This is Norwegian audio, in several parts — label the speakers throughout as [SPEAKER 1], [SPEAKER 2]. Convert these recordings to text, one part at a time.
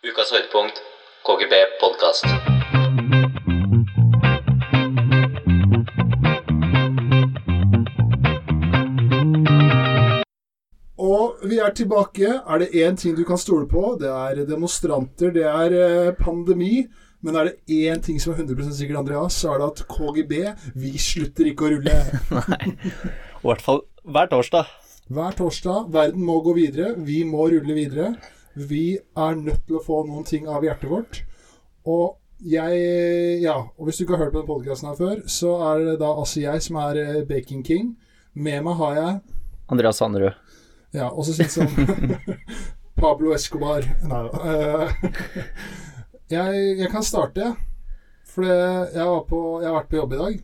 [SPEAKER 1] Ukas høydepunkt KGB podkast.
[SPEAKER 2] Og vi er tilbake. Er det én ting du kan stole på, det er demonstranter, det er eh, pandemi. Men er det én ting som er 100 sikkert, Andreas, så er det at KGB, vi slutter ikke å rulle.
[SPEAKER 3] Nei. I hvert fall hver torsdag.
[SPEAKER 2] Hver torsdag. Verden må gå videre. Vi må rulle videre. Vi er nødt til å få noen ting av hjertet vårt. Og jeg Ja, og hvis du ikke har hørt på den podkasten her før, så er det da altså jeg som er eh, Baking King. Med meg har jeg
[SPEAKER 3] Andreas Sanderud.
[SPEAKER 2] Ja, også kjent som Pablo Escobar. Nei da. Eh, jeg, jeg kan starte. For jeg, på, jeg har vært på jobb i dag.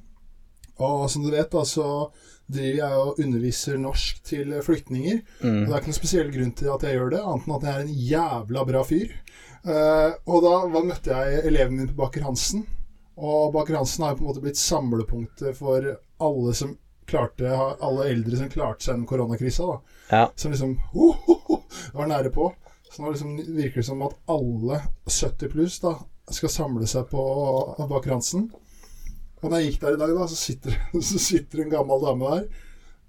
[SPEAKER 2] Og som du vet, da, så driver jeg og underviser norsk til flyktninger. Og det er ikke noen spesiell grunn til at jeg gjør det, annet enn at jeg er en jævla bra fyr. Uh, og da møtte jeg eleven min på Baker Hansen. Og Baker Hansen har jo på en måte blitt samlepunktet for alle som klarte alle eldre som klarte seg gjennom koronakrisa. da
[SPEAKER 3] Ja.
[SPEAKER 2] som liksom ho, ho, ho, var nære på. Så nå liksom virker det som at alle 70 pluss da skal samle seg på Baker Hansen. Og når jeg gikk der i dag, da, så sitter, så sitter en gammel dame der.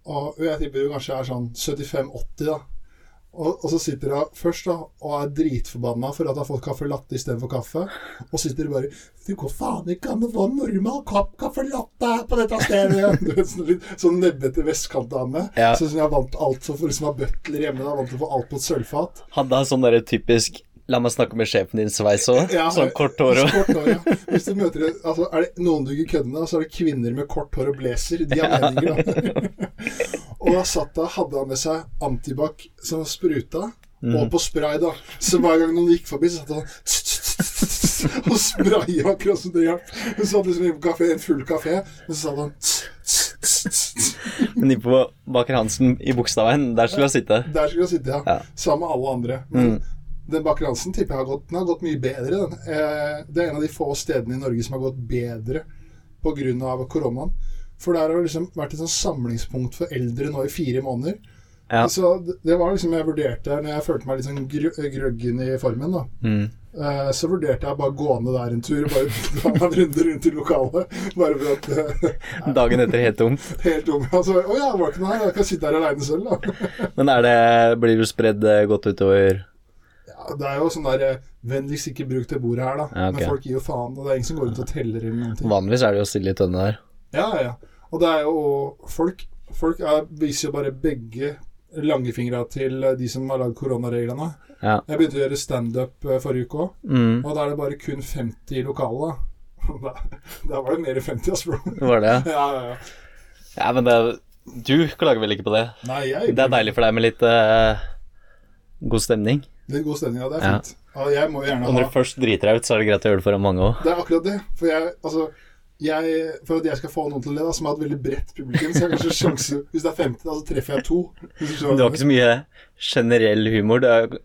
[SPEAKER 2] Og jeg tipper hun kanskje er sånn 75-80, da. Og, og så sitter hun først da og er dritforbanna for at hun har fått caffè latte istedenfor kaffe. Og sitter bare Det går faen ikke an å få normal kopp caffè latte på dette stedet! Sånn, litt, sånn nebbete vestkantdame.
[SPEAKER 3] Ja.
[SPEAKER 2] Sånn som jeg vant alt for, for liksom har butler hjemme. Da, vant til å få alt på et sølvfat.
[SPEAKER 3] Han sånn derre typisk La meg snakke med sjefen din sveis òg.
[SPEAKER 2] Ja,
[SPEAKER 3] sånn kort hår og
[SPEAKER 2] Kort hår, ja. Hvis du møter altså, Er det noen du ikke kødder med, så er det kvinner med kort hår og blazer. De har meninger, da. og da satt da, hadde han med seg antibac som spruta, og på spray, da. Så hver gang noen gikk forbi, så satt han og spraya akkurat som det hjalp. Så hadde liksom en, kafé, en full kafé, men så satt han
[SPEAKER 3] Men inne på Baker Hansen i Bogstadveien, der skulle han sitte.
[SPEAKER 2] Der skulle han sitte, ja.
[SPEAKER 3] Ja.
[SPEAKER 2] Sammen med alle andre. Men den Baker Hansen tipper jeg har gått, den har gått mye bedre. Den. Eh, det er en av de få stedene i Norge som har gått bedre pga. koronaen. For der har det liksom vært et samlingspunkt for eldre nå i fire måneder.
[SPEAKER 3] Ja.
[SPEAKER 2] Så det, det var liksom jeg vurderte når jeg følte meg litt sånn gr grøggen i formen. da
[SPEAKER 3] Mm.
[SPEAKER 2] eh, Så vurderte jeg bare gå ned der en tur bare ta en runde rundt i lokalet. Bare for at eh,
[SPEAKER 3] Dagen etter helt tom?
[SPEAKER 2] Helt tom. Altså, Å ja, det var ikke noe her. Jeg kan sitte her aleine selv, da.
[SPEAKER 3] Men er det Blir du spredd eh, godt utover
[SPEAKER 2] det er jo sånn der eh, Vennligst ikke bruk det bordet her, da.
[SPEAKER 3] Ja, okay.
[SPEAKER 2] Men folk gir jo faen. Og det er ingen som går rundt og teller eller noen ting.
[SPEAKER 3] Vanligvis er det jo stille i tønne der.
[SPEAKER 2] Ja, ja. Og det er jo Folk, folk er, viser jo bare begge langefingra til eh, de som har lagd koronareglene.
[SPEAKER 3] Ja.
[SPEAKER 2] Jeg begynte å gjøre standup eh, forrige uke òg,
[SPEAKER 3] Mm.
[SPEAKER 2] og da er det bare kun 50 i lokalet. da. Da var det mer enn 50, ass, bro.
[SPEAKER 3] Var det.
[SPEAKER 2] Ja, ja, ja.
[SPEAKER 3] Ja, men det Du klager vel ikke på det?
[SPEAKER 2] Nei, jeg
[SPEAKER 3] Det er deilig for deg med litt uh, god stemning.
[SPEAKER 2] Litt god stemning, ja. Det er fint. Ja,
[SPEAKER 3] Og når du først driter deg ut, så er det greit å gjøre det foran mange òg.
[SPEAKER 2] Det er akkurat det. For jeg, altså jeg, For at jeg skal få noen til å le, som har et veldig bredt publikum, så er det kanskje sjanse Hvis det er 50, da, så treffer jeg to. Du
[SPEAKER 3] har ikke så mye generell humor. Det er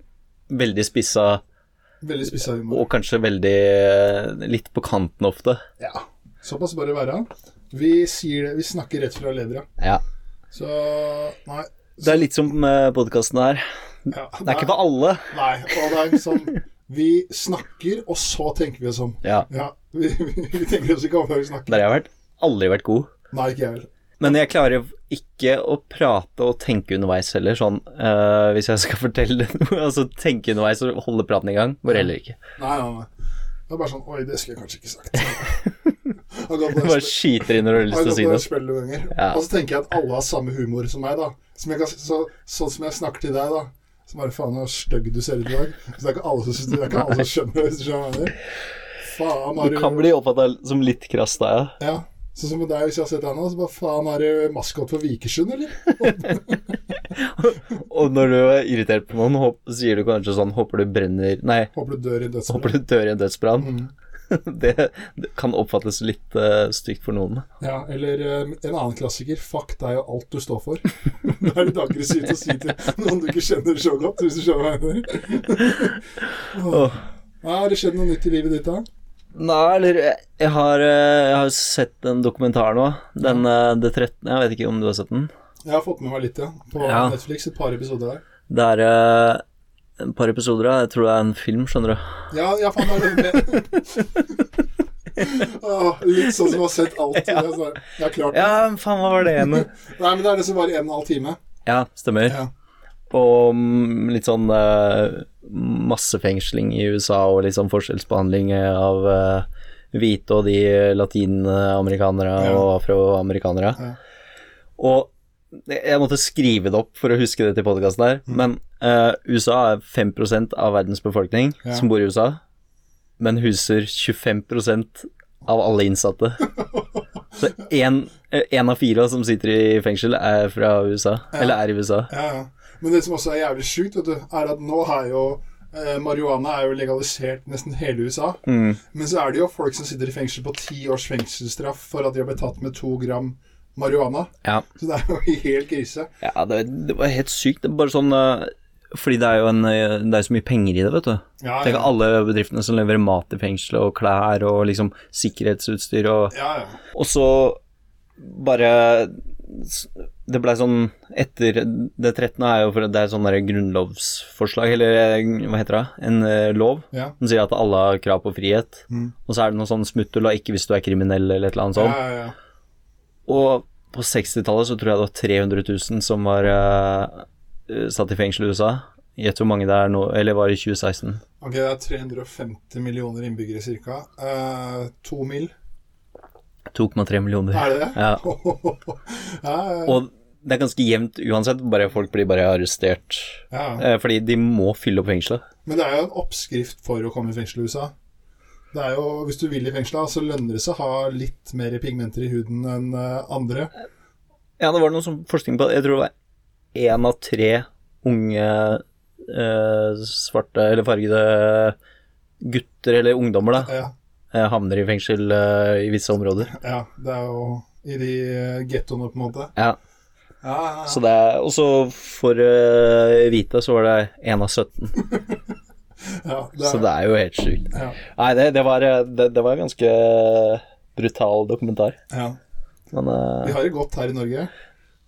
[SPEAKER 3] veldig spissa
[SPEAKER 2] Veldig spissa humor.
[SPEAKER 3] og kanskje veldig eh, litt på kanten ofte.
[SPEAKER 2] Ja. Såpass bør det være. Vi sier det, vi snakker rett fra levra.
[SPEAKER 3] Ja.
[SPEAKER 2] Så Nei.
[SPEAKER 3] Det er litt som uh, podkasten her.
[SPEAKER 2] Ja,
[SPEAKER 3] Det er ikke for alle.
[SPEAKER 2] Nei. Og det er liksom Vi snakker, og så tenker vi oss om.
[SPEAKER 3] Ja.
[SPEAKER 2] Ja, vi, vi, vi tenker oss ikke om før vi snakker.
[SPEAKER 3] Der har jeg vært. Aldri vært god.
[SPEAKER 2] Nei, ikke jeg heller.
[SPEAKER 3] Men jeg klarer ikke å prate og tenke underveis heller, sånn uh, hvis jeg skal fortelle noe. Altså tenke underveis og holde praten i gang. Går heller ikke.
[SPEAKER 2] Nei, nei, nei. Det er bare sånn Oi, det skulle jeg kanskje ikke sagt.
[SPEAKER 3] Du bare skyter inn når du har lyst til å si noe. Ja.
[SPEAKER 2] Og så tenker jeg at alle har samme humor som meg, da. Som jeg kan, så, sånn som jeg snakker til deg, da. Så bare faen så stygg du ser ut i dag. Så det er ikke alle som, det er ikke alle som skjønner. Hvis du skjønner. Faen, har
[SPEAKER 3] Du kan bli oppfatta som litt krass da, ja.
[SPEAKER 2] Ja. Sånn som med deg, hvis jeg har sett deg nå, så bare faen, er du maskot for Vikersund, eller?
[SPEAKER 3] Og når du er irritert på noen, sier du kanskje sånn Håper du brenner Nei,
[SPEAKER 2] Håper du dør i en dødsbrann.
[SPEAKER 3] dør i en dødsbrann.
[SPEAKER 2] Mm.
[SPEAKER 3] Det, det kan oppfattes litt uh, stygt for noen.
[SPEAKER 2] Ja, eller eh, en annen klassiker. Fuck deg og alt du står for. det er litt aggressivt å si til noen du ikke kjenner så godt, hvis du skjønner hva jeg mener. oh. Har det skjedd noe nytt i livet ditt, da?
[SPEAKER 3] Nei, eller jeg, jeg har, eh, jeg har sett en dokumentar nå. Den eh, det 13. Jeg vet ikke om du har sett den?
[SPEAKER 2] Jeg har fått med meg litt, ja. På
[SPEAKER 3] Ja.
[SPEAKER 2] Netflix et par episoder der.
[SPEAKER 3] Det er eh, et par episoder av. Jeg tror det er en film, skjønner du.
[SPEAKER 2] Ja, ja faen, det er det med. Litt sånn som å ha sett alt. Ja. Jeg har klart.
[SPEAKER 3] Ja, faen, hva var det igjen?
[SPEAKER 2] Nei, men det er det som var en og en halv time.
[SPEAKER 3] Ja, stemmer.
[SPEAKER 2] Ja.
[SPEAKER 3] Og mm, litt sånn uh, massefengsling i USA og litt sånn forskjellsbehandling av uh, hvite og de latinamerikanere
[SPEAKER 2] Ja.
[SPEAKER 3] og afroamerikanere.
[SPEAKER 2] Ja.
[SPEAKER 3] Og det- jeg måtte skrive det opp for å huske det til podkasten her,
[SPEAKER 2] Mm.
[SPEAKER 3] men uh, USA er 5% av verdens befolkning
[SPEAKER 2] Ja.
[SPEAKER 3] som bor i USA, men huser 25% av alle innsatte. Så én av fire som sitter i fengsel, er fra USA, eller er i USA.
[SPEAKER 2] Ja, ja. Men det som også er jævlig sjukt, er at nå er jo eh, marihuana er jo legalisert nesten hele USA.
[SPEAKER 3] Mm.
[SPEAKER 2] Men så er det jo folk som sitter i fengsel på ti års fengselsstraff for at de har blitt tatt med to gram marihuana.
[SPEAKER 3] Ja.
[SPEAKER 2] Så det er jo helt krise.
[SPEAKER 3] Ja, det, det var helt sykt. Det bare sånn eh, Fordi det er jo en, eh, det er så mye penger i det, vet du.
[SPEAKER 2] Ja,
[SPEAKER 3] Tenk
[SPEAKER 2] ja.
[SPEAKER 3] alle bedriftene som leverer mat i fengselet, og klær og liksom sikkerhetsutstyr og
[SPEAKER 2] ja, ja.
[SPEAKER 3] Og så bare Det blei sånn etter Det 13. er jo for det er sånn der grunnlovsforslag, eller eh, hva heter det? En eh, lov
[SPEAKER 2] Ja.
[SPEAKER 3] som sier at alle har krav på frihet.
[SPEAKER 2] Mm.
[SPEAKER 3] Og så er det noe sånn smutthull, og ikke hvis du er kriminell eller et eller annet
[SPEAKER 2] Ja,
[SPEAKER 3] sånt. Og på 60-tallet så tror jeg det var 300 000 som var eh, eh, satt i fengsel i USA. Gjett hvor mange det er nå, eller var i 2016?
[SPEAKER 2] Ok, det er 350 millioner innbyggere ca. Uh, to mil.
[SPEAKER 3] 2,3 millioner.
[SPEAKER 2] Er det det?
[SPEAKER 3] Ja.
[SPEAKER 2] ja, ja,
[SPEAKER 3] Og det er ganske jevnt uansett, bare folk blir bare arrestert.
[SPEAKER 2] ja.
[SPEAKER 3] Eh, fordi de må fylle opp fengselet.
[SPEAKER 2] Men det er jo en oppskrift for å komme i fengsel i USA. Det er jo, Hvis du vil i fengsla, så lønner det seg å ha litt mer pigmenter i huden enn eh, andre.
[SPEAKER 3] Ja, det var noe som forskning på Jeg tror det var én av tre unge eh, svarte eller fargede gutter eller ungdommer da
[SPEAKER 2] Ja,
[SPEAKER 3] eh, havner i fengsel eh, i visse områder.
[SPEAKER 2] ja det er jo i de eh, gettoene, på en måte.
[SPEAKER 3] Ja,
[SPEAKER 2] Ja, ja, ja.
[SPEAKER 3] så det er også for uh, hvite så var det én av 17.
[SPEAKER 2] ja, det
[SPEAKER 3] Så
[SPEAKER 2] er,
[SPEAKER 3] det er jo helt sjukt.
[SPEAKER 2] ja,
[SPEAKER 3] Nei, det, det var eh, det, det var en ganske brutal dokumentar.
[SPEAKER 2] ja.
[SPEAKER 3] Men uh...
[SPEAKER 2] Vi har det godt her i Norge.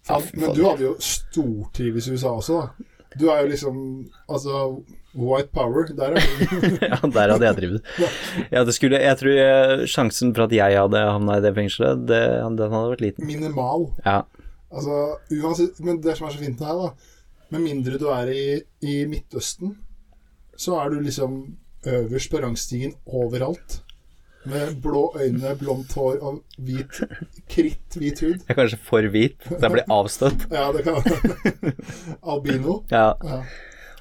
[SPEAKER 2] Faen, men
[SPEAKER 3] faen.
[SPEAKER 2] du hadde jo stortrives i USA også, da. Du er jo liksom Altså, white power, der er du.
[SPEAKER 3] ja, der hadde jeg drevet. Ja, det skulle Jeg tror eh, sjansen for at jeg hadde havna i det fengselet, det, den hadde vært liten.
[SPEAKER 2] Minimal.
[SPEAKER 3] Ja.
[SPEAKER 2] Altså, uansett, men det som er så fint her, da Med mindre du er i, i Midtøsten, så er du liksom øverst på rangstigen overalt. Med blå øyne, blondt hår og hvit kritt, hvit hud.
[SPEAKER 3] Jeg er kanskje for hvit, så jeg blir avstøtt.
[SPEAKER 2] Ja, det kan Albino.
[SPEAKER 3] Ja.
[SPEAKER 2] Ja.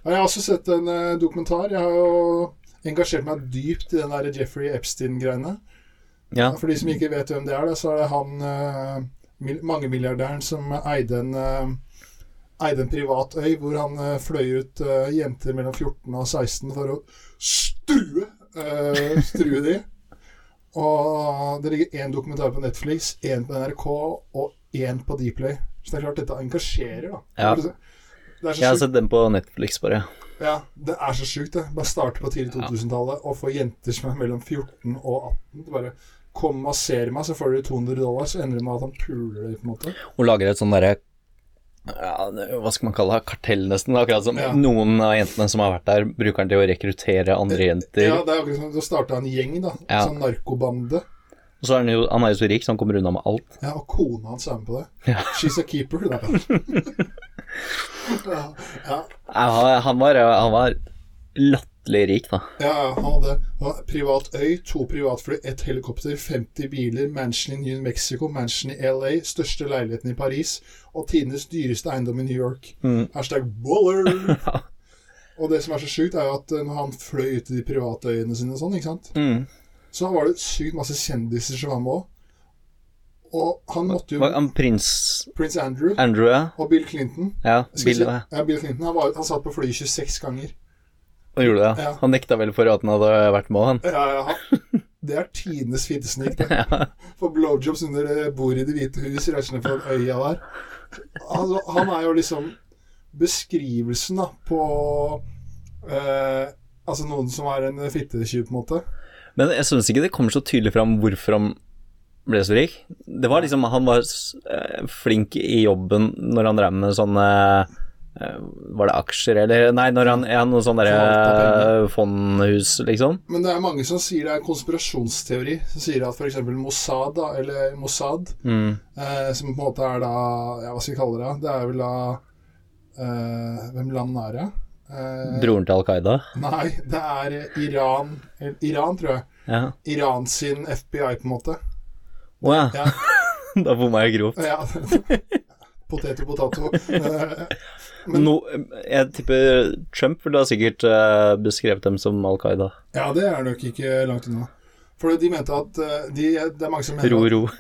[SPEAKER 2] Jeg har også sett en eh, dokumentar. Jeg har jo engasjert meg dypt i den der Jeffrey Epstein-greiene.
[SPEAKER 3] ja.
[SPEAKER 2] For de som ikke vet hvem det er, så er det han uh, mangemilliardæren som eide en, eh, eide en privat øy hvor han eh, fløy ut eh, jenter mellom 14 og 16 for å strue, uh, strue de. Og det ligger én dokumentar på Netflix, én på NRK og én på Dplay. Så det er klart dette engasjerer, da.
[SPEAKER 3] Ja.
[SPEAKER 2] Det er så
[SPEAKER 3] Jeg har sett den på Netflix, bare.
[SPEAKER 2] Ja, det er så sjukt, det. Bare starte på tidlig 2000-tallet og få jenter som er mellom 14 og 18 til bare Kom og ser meg, så får dere 200 dollar, så ender det med at han puler deg, på en måte.
[SPEAKER 3] Og lager et sånn derre ja, hva skal man kalle det, kartell nesten. Akkurat som
[SPEAKER 2] Ja.
[SPEAKER 3] noen av jentene som har vært der, bruker den til å rekruttere andre jenter.
[SPEAKER 2] Ja, det er akkurat som å starte en gjeng, da.
[SPEAKER 3] Ja.
[SPEAKER 2] Sånn narkobande.
[SPEAKER 3] Og så er han jo, han er jo så rik, så han kommer unna med alt.
[SPEAKER 2] Ja, og kona hans er med på det.
[SPEAKER 3] Ja.
[SPEAKER 2] She's a keeper. Da. ja, ja,
[SPEAKER 3] han, var, han var latterlig rik, da.
[SPEAKER 2] ja, han hadde han hadde privat øy, to privatfly, ett helikopter, 50 biler, mansion i New Mexico, mansion i LA, største leiligheten i Paris og tidenes dyreste eiendom i New York.
[SPEAKER 3] Mm.
[SPEAKER 2] Hashtag baller! og det som er så sjukt, er jo at eh, når han fløy ut til de private øyene sine og sånn, ikke sant,
[SPEAKER 3] Mm.
[SPEAKER 2] så var det sykt masse kjendiser som var med òg. Og han måtte jo
[SPEAKER 3] han Prins
[SPEAKER 2] Prince Andrew
[SPEAKER 3] Andrew, ja.
[SPEAKER 2] og Bill Clinton
[SPEAKER 3] Ja, Bill,
[SPEAKER 2] si-
[SPEAKER 3] ja,
[SPEAKER 2] Bill Clinton han, var, han satt på flyet 26 ganger.
[SPEAKER 3] Han gjorde det, ja.
[SPEAKER 2] Ja.
[SPEAKER 3] Han nekta vel for at han hadde vært med, han.
[SPEAKER 2] Ja, ja, det er tidenes fittesnik, det. For blowjobs under bordet i Det hvite hus, reisende fra øya der. Altså, han er jo liksom beskrivelsen da, på eh, Altså noen som er en fittetjuv, på en måte.
[SPEAKER 3] Men jeg syns ikke det kommer så tydelig fram hvorfor han ble så rik. Det var liksom Han var eh, flink i jobben når han drev med sånne eh, Var det aksjer, eller Nei, når han er noe sånn derre fondhus, liksom.
[SPEAKER 2] Men det er mange som sier det er konspirasjonsteori. Som sier at f.eks. Mossad, da, eller Mossad,
[SPEAKER 3] Mm.
[SPEAKER 2] eh, som på en måte er da Ja, hva skal vi kalle det? Det er vel da eh, Hvem land er det? Eh,
[SPEAKER 3] Broren til Al Qaida.
[SPEAKER 2] nei, det er Iran Iran, tror jeg.
[SPEAKER 3] Ja.
[SPEAKER 2] Iran sin FBI, på en måte.
[SPEAKER 3] Å ja.
[SPEAKER 2] Ja,
[SPEAKER 3] Da bomma jeg grovt.
[SPEAKER 2] ja. Potet og potato. Men-
[SPEAKER 3] No, jeg tipper Trump ville ha sikkert uh, beskrevet dem som Al Qaida.
[SPEAKER 2] ja, det er nok ikke langt unna. For de mente at eh, de, Det er mange som mener
[SPEAKER 3] Ro, ro.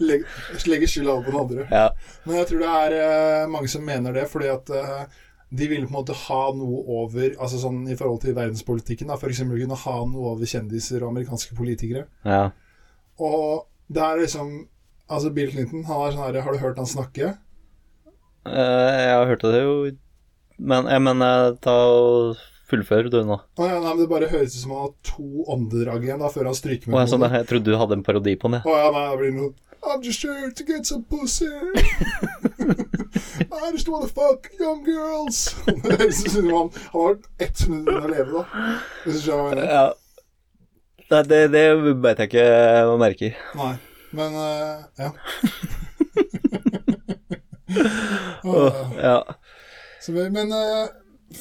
[SPEAKER 2] legger, legge skylda over på den andre.
[SPEAKER 3] Ja.
[SPEAKER 2] Men jeg tror det er eh, mange som mener det, fordi at de ville på en måte ha noe over Altså sånn i forhold til verdenspolitikken, da. F.eks. kunne ha noe over kjendiser og amerikanske politikere.
[SPEAKER 3] ja.
[SPEAKER 2] Og det er liksom Altså Bill Clinton, han er sånn her Har du hørt han snakke?
[SPEAKER 3] Eh, jeg har hørt det jo Men, jeg mener, ta og fullfør du nå.
[SPEAKER 2] Ja, nei, men Det bare høres ut som han har to åndedrag igjen da før han stryker med
[SPEAKER 3] Å, jeg, sånn, jeg trodde du hadde en parodi på den.
[SPEAKER 2] Å ja, nei, det blir noe I'm just here to get some pussy. I just wanna fuck young girls. Han, har ett minutt igjen å leve, da. Hvis du skjønner hva jeg mener.
[SPEAKER 3] Ja. Nei, det, det beit jeg ikke merke i.
[SPEAKER 2] Nei, men uh, ja.
[SPEAKER 3] Åh, ja.
[SPEAKER 2] Så vi, men uh,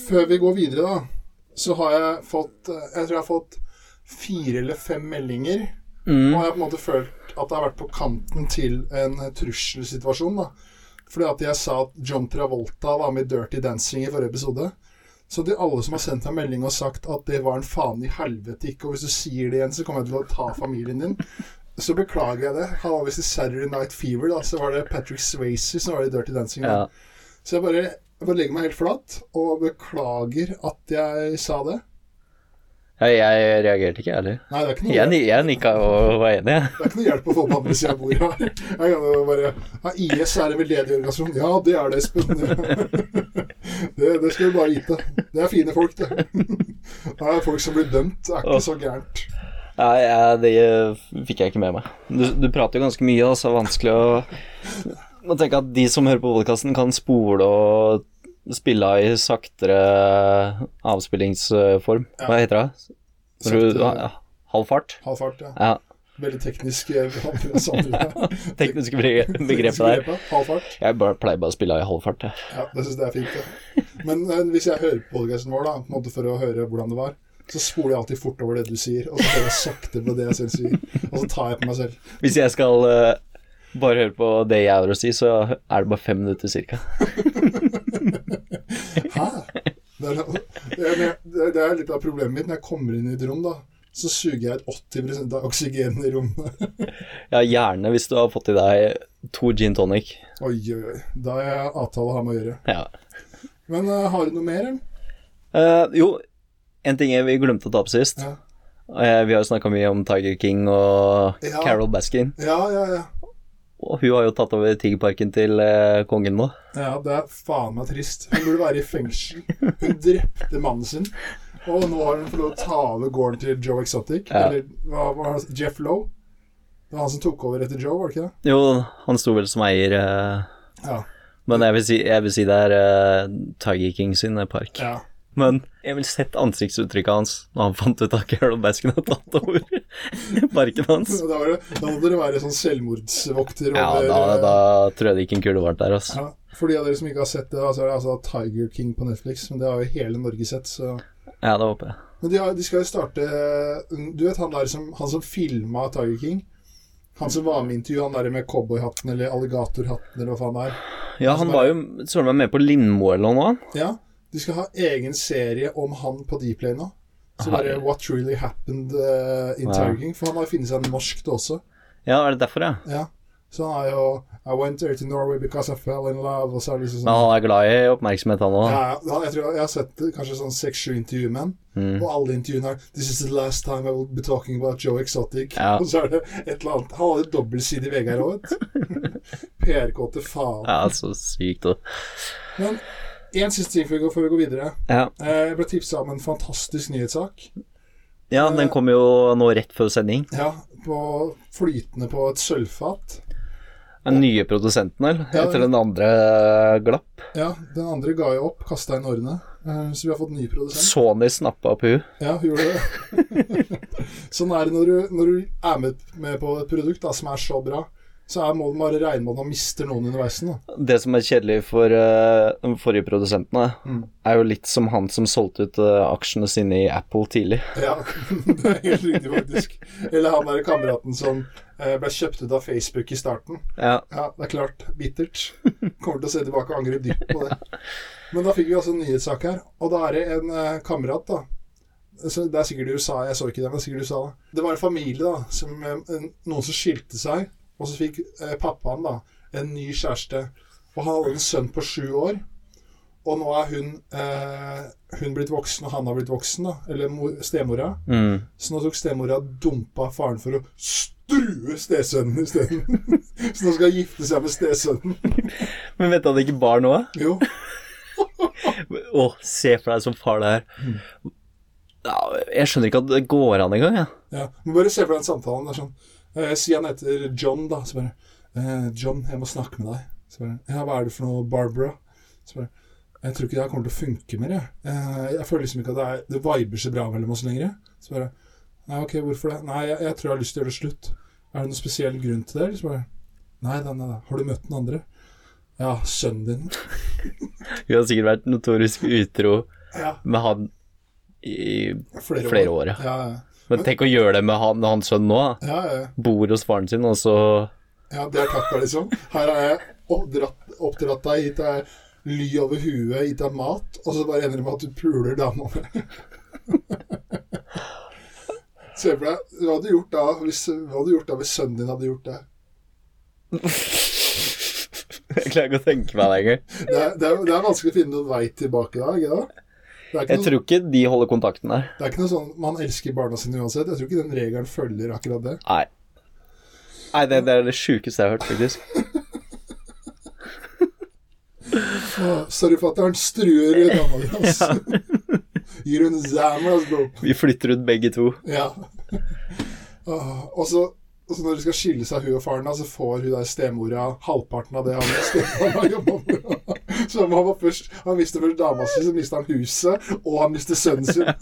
[SPEAKER 2] før vi går videre, da, så har jeg fått uh, Jeg tror jeg har fått fire eller fem meldinger.
[SPEAKER 3] Mm.
[SPEAKER 2] Og jeg har på en måte følt at det har vært på kanten til en trusselsituasjon. da. Fordi at jeg sa at John Travolta var med i Dirty Dancing i forrige episode. Så til alle som har sendt meg melding og sagt at det var en faen i helvete ikke, og hvis du sier det igjen, så kommer jeg til å ta familien din, så beklager jeg det. Han var visst i Saturday Night Fever, da, så var det Patrick Swayze som var i Dirty Dancing. Da.
[SPEAKER 3] ja.
[SPEAKER 2] Så jeg bare, jeg bare legger meg helt flat og beklager at jeg sa det.
[SPEAKER 3] Ja, Jeg reagerte ikke, jeg heller.
[SPEAKER 2] Nei, det er ikke noe,
[SPEAKER 3] Jeg, jeg nikka og var enig,
[SPEAKER 2] det er ikke noe hjelp å få på andre sida av bordet her. Jeg kan bare ja, IS er en veldedig organisasjon. Ja, det er det, Espen. Det, det skal du bare vite. Det er fine folk, det. Det er folk som blir dømt. Det er ikke så gærent.
[SPEAKER 3] Nei, det fikk jeg ikke med meg. Du, du prater jo ganske mye, da, så det er vanskelig å Må tenke at de som hører på podkasten, kan spole og spille av i saktere avspillingsform. Hva heter det? Når du,
[SPEAKER 2] Sakte-
[SPEAKER 3] ja, halv fart?
[SPEAKER 2] Halv fart, ja.
[SPEAKER 3] Ja.
[SPEAKER 2] Veldig teknisk eh.
[SPEAKER 3] Tekniske begre- begrepet der.
[SPEAKER 2] Halv.
[SPEAKER 3] Jeg bare, pleier bare å spille av i halv fart, jeg.
[SPEAKER 2] Ja, det syns jeg er fint. Ja. Men eh, hvis jeg hører på podkasten vår, da, for å høre hvordan det var, så spoler jeg alltid fort over det du sier, og så går jeg sakte på det jeg selv sier. Og så tar jeg på meg selv.
[SPEAKER 3] Hvis jeg skal uh, bare høre på det jeg har å si, så er det bare fem minutter cirka.
[SPEAKER 2] Hæ? Det er, det, er, litt av problemet mitt. Når jeg kommer inn i et rom, da, så suger jeg ut 80% av oksygenet i rommet.
[SPEAKER 3] Ja, gjerne hvis du har fått i deg to gin tonic.
[SPEAKER 2] Oi, oi, oi. Da har jeg avtale å ha med å gjøre.
[SPEAKER 3] Ja.
[SPEAKER 2] Men uh, har du noe mer, eller?
[SPEAKER 3] Uh, jo, en ting vi glemte å ta opp sist.
[SPEAKER 2] Ja.
[SPEAKER 3] Eh, vi har jo snakka mye om Tiger King og
[SPEAKER 2] Ja.
[SPEAKER 3] Carol Baskin.
[SPEAKER 2] Ja, ja, ja.
[SPEAKER 3] Og hun har jo tatt over Tigerparken til eh, kongen nå.
[SPEAKER 2] Ja, det er faen meg trist. Hun burde være i fengsel. Hun drepte mannen sin. Og nå har hun fått lov å ta over gården til Joe Exotic.
[SPEAKER 3] Ja.
[SPEAKER 2] Eller hva var det? Jeff Lowe. Det var han som tok over etter Joe, var det ikke det?
[SPEAKER 3] Jo, han sto vel som eier, eh,
[SPEAKER 2] Ja.
[SPEAKER 3] men jeg vil si, jeg vil si det er eh, Tiger King sin park.
[SPEAKER 2] ja.
[SPEAKER 3] Men jeg vil sett ansiktsuttrykket hans når han fant ut at Carol Baskin hadde tatt over parken hans.
[SPEAKER 2] Da, var det, da må dere være sånn selvmordsvokter
[SPEAKER 3] Ja, da,
[SPEAKER 2] eh,
[SPEAKER 3] da tror jeg det gikk en kule varmt der, altså.
[SPEAKER 2] ja. For de av dere som ikke har sett det, altså, er det altså Tiger King på Netflix. Men det har jo hele Norge sett, så
[SPEAKER 3] Ja, det håper jeg.
[SPEAKER 2] Men de, har, de skal jo starte Du vet han der som, han som filma Tiger King? Han som var med i intervjuet, han der med cowboyhatten eller alligatorhatten eller hva faen det er.
[SPEAKER 3] Ja, han var jo søren meg med på Lindmo eller noe.
[SPEAKER 2] Ja, de skal ha egen serie om han på Dplay nå. Så bare
[SPEAKER 3] Herre.
[SPEAKER 2] What Really Happened uh, in
[SPEAKER 3] Ja.
[SPEAKER 2] For han har jo funnet seg en norsk det også.
[SPEAKER 3] Ja, er det derfor, ja?
[SPEAKER 2] Ja. Så han er jo I went there to Norway because I fell in love. Og så er det liksom
[SPEAKER 3] Men
[SPEAKER 2] sånn
[SPEAKER 3] han er glad i oppmerksomhet, han òg.
[SPEAKER 2] ja, jeg, tror jeg har sett kanskje sånn seks-sju intervjuer med.
[SPEAKER 3] Mm.
[SPEAKER 2] Og alle intervjuene er This is the last time I will be talking about Joe Exotic.
[SPEAKER 3] Ja.
[SPEAKER 2] Og så er det et eller annet Han hadde dobbeltside i VG her òg, PR-kåte faen.
[SPEAKER 3] Ja, så sykt. da.
[SPEAKER 2] Men én siste ting før vi går, før vi går videre.
[SPEAKER 3] Ja.
[SPEAKER 2] Eh, Jeg ble tipsa om en fantastisk nyhetssak.
[SPEAKER 3] ja, den kom jo nå rett før sending.
[SPEAKER 2] Ja, på flytende på et sølvfat.
[SPEAKER 3] Den nye produsenten, eller?
[SPEAKER 2] Ja,
[SPEAKER 3] Etter den andre glapp.
[SPEAKER 2] Ja, den andre ga jo opp, kasta inn årene. Eh, Så vi har fått ny produsent.
[SPEAKER 3] Sony snappa opp hun.
[SPEAKER 2] Ja, hun gjorde det. sånn er det når du, når du er med, med på et produkt da, som er så bra. Så er, må du bare regne med at man mister noen underveis.
[SPEAKER 3] Det som er kjedelig for uh, de forrige produsentene,
[SPEAKER 2] Mm.
[SPEAKER 3] er jo litt som han som solgte ut uh, aksjene sine i Apple tidlig.
[SPEAKER 2] Ja, det er helt riktig, faktisk. Eller han derre kameraten som uh, ble kjøpt ut av Facebook i starten.
[SPEAKER 3] Ja.
[SPEAKER 2] Ja, det er klart. Bittert. Kommer til å se tilbake og angre dypt på det. Men da fikk vi altså en nyhetssak her, og da er det en kamerat, da. Det er sikkert i USA, jeg så ikke det, men det er sikkert i USA. da. Det var en familie, da, som, noen som skilte seg, og så fikk eh, pappaen da en ny kjæreste. Og han hadde en sønn på sju år. Og nå er hun, eh, hun blitt voksen, og han har blitt voksen, da. Eller mor, stemora.
[SPEAKER 3] Mm.
[SPEAKER 2] Så nå tok stemora dumpa faren for å strue stesønnen isteden. så nå skal han gifte seg med stesønnen.
[SPEAKER 3] Men vet du det ikke barn nå?
[SPEAKER 2] Jo.
[SPEAKER 3] Å, se for deg som far det her. Ja, jeg skjønner ikke at det går an engang, jeg.
[SPEAKER 2] Ja. Men bare se for deg den samtalen. Det er sånn Si han heter John, da. Så bare eh, John, jeg må snakke med deg. Så bare Ja, hva er det for noe, Barbara? Så bare Jeg tror ikke det her kommer til å funke mer, jeg. Eh, jeg føler liksom ikke at det er Det viber så bra mellom oss lenger. Så bare Nei, ok, hvorfor det? Nei, jeg, jeg tror jeg har lyst til å gjøre det slutt. Er det noen spesiell grunn til det? Så bare Nei, nei, nei. Har du møtt den andre? Ja, sønnen din.
[SPEAKER 3] Hun har sikkert vært notorisk utro
[SPEAKER 2] Ja,
[SPEAKER 3] med han i
[SPEAKER 2] flere,
[SPEAKER 3] flere år, ja.
[SPEAKER 2] Ja, ja.
[SPEAKER 3] Men tenk å gjøre det med han, hans sønn nå.
[SPEAKER 2] ja, ja.
[SPEAKER 3] Bor hos faren sin, og så
[SPEAKER 2] Ja, det er takka, liksom. Her har jeg oppdratt, oppdratt deg, gitt deg ly over huet, gitt deg mat, og så bare ender det med at du puler dama mi. Se for deg, hva hadde du gjort da hvis, hva hadde du gjort da hvis sønnen din hadde gjort det?
[SPEAKER 3] Jeg klarer ikke å tenke meg det engang.
[SPEAKER 2] Det er, det er, det er vanskelig å finne noen vei tilbake da, ikke det? Er
[SPEAKER 3] Jeg
[SPEAKER 2] noe,
[SPEAKER 3] tror ikke de holder kontakten der.
[SPEAKER 2] det er ikke noe sånn man elsker barna sine uansett. Jeg tror ikke den regelen følger akkurat det.
[SPEAKER 3] Nei. Nei, det, det er det sjukeste jeg har hørt, faktisk.
[SPEAKER 2] Sorry, fatter'n. Struer dama di, altså. Gir hun zammer, bro.
[SPEAKER 3] Vi flytter ut begge to.
[SPEAKER 2] Ja. Og så og så når de skal skille seg, hun og faren, da, så får hun der stemora halvparten av det han stemora har jobba med. Så han var først Han mister først dama si, så mister han huset, og han mister sønnen sin.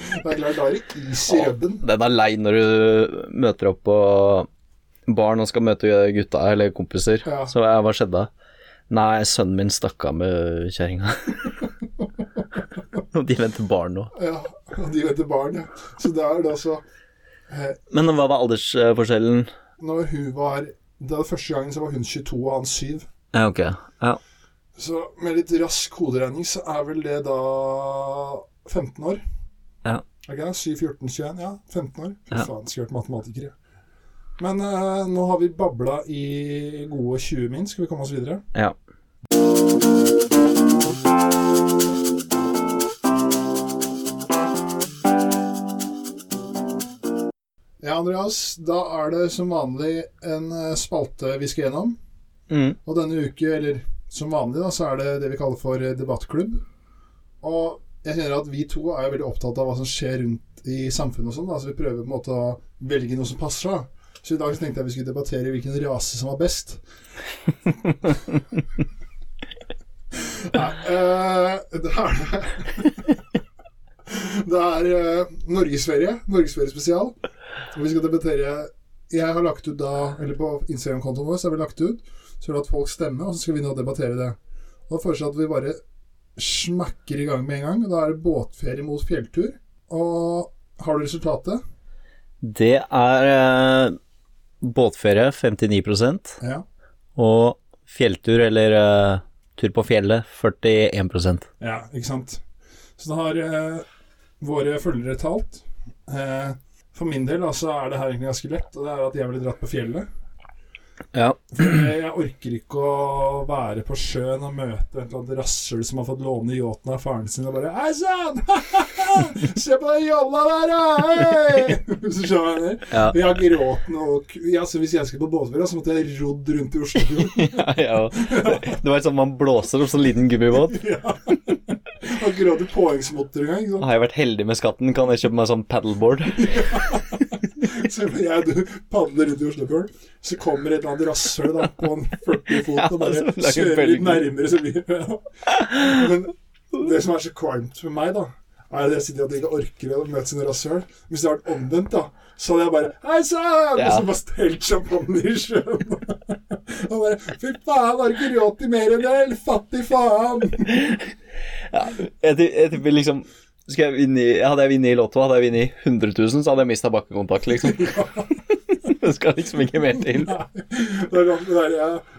[SPEAKER 2] Det er klart, da er det is i rubben.
[SPEAKER 3] Den er lei når du møter opp på barn og skal møte gutta eller kompiser.
[SPEAKER 2] Ja.
[SPEAKER 3] Så hva skjedde? Nei, sønnen min stakk av med kjerringa. og de venter barn nå.
[SPEAKER 2] Ja, og de venter barn, ja. Så det er altså eh,
[SPEAKER 3] Men hva var aldersforskjellen?
[SPEAKER 2] Når hun var Det var første gangen så var hun 22 og han 7.
[SPEAKER 3] Ja, ok. Ja.
[SPEAKER 2] Så med litt rask hoderegning så er vel det da 15 år.
[SPEAKER 3] Ja.
[SPEAKER 2] Okay, 7, 14, 21? Ja, 15 år. Fy
[SPEAKER 3] Ja.
[SPEAKER 2] faen, skulle vært matematiker. jeg. Men uh, nå har vi babla i gode 20 min. Skal vi komme oss videre?
[SPEAKER 3] ja.
[SPEAKER 2] Andreas. Da er det som vanlig en eh, spalte vi skal gjennom.
[SPEAKER 3] Mm.
[SPEAKER 2] Og denne uke, eller som vanlig, da, så er det det vi kaller for eh, debattklubb. Og jeg kjenner at vi to er jo veldig opptatt av hva som skjer rundt i samfunnet og sånn. Så vi prøver på en måte å velge noe som passer. da. Så i dag så tenkte jeg vi skulle debattere hvilken rase som var best. Nei, øh, det er det. Det er eh, norgesferie. Norgesferie spesial. Vi skal debattere Jeg har lagt ut da Eller på Instagram-kontoen vår så har vi lagt ut Så har vi folk stemme, og så skal vi nå debattere det. Og Da foreslår jeg at vi bare smakker i gang med en gang. Da er det båtferie mot fjelltur. Og har du resultatet?
[SPEAKER 3] Det er eh, båtferie 59
[SPEAKER 2] Ja.
[SPEAKER 3] og fjelltur eller eh, tur på fjellet 41%
[SPEAKER 2] Ja, ikke sant. Så da har eh, våre følgere talt. Eh, for min del altså, er det her egentlig ganske lett, og det er at jeg ville dratt på fjellet.
[SPEAKER 3] Ja.
[SPEAKER 2] For jeg orker ikke å være på sjøen og møte et eller annet rasshøl som har fått låne yachten av faren sin og bare Hei sann! Se på den jolla der, da! Så skjønner jeg?
[SPEAKER 3] Ja.
[SPEAKER 2] Jeg har ikke råd til noe k- ja, så Hvis jeg skulle på båtferie, så måtte jeg rodd rundt i Oslofjorden.
[SPEAKER 3] ja, ja. Det, det var sånn man blåser opp sånn liten gummibåt.
[SPEAKER 2] ja. Har ikke råd til påhengsmotor engang. Liksom.
[SPEAKER 3] Har jeg vært heldig med skatten, kan jeg kjøpe meg sånn paddleboard.
[SPEAKER 2] Så jeg padler rundt i Oslofjorden, så kommer et eller annet rasshøl på en 40 fot og bare
[SPEAKER 3] Ja,
[SPEAKER 2] kjører litt nærmere. Så mye. Men det som er så kvalmt for meg, da, er at jeg sitter og ikke orker å møte sine rasshøl. Hvis det hadde vært omvendt, da, så hadde jeg bare Hei sann! Og så bare stelt champagne i sjøen. Og bare Fy faen, har ikke råd til mer enn det? Fattig faen!
[SPEAKER 3] Ja, jeg, ti- tipper liksom jeg vinne Hadde jeg vunnet i Lotto, hadde jeg vunnet i 100 000, så hadde jeg mista bakkekontakt, liksom. det skal liksom ikke mer til.
[SPEAKER 2] Nei. Det er sånn det der,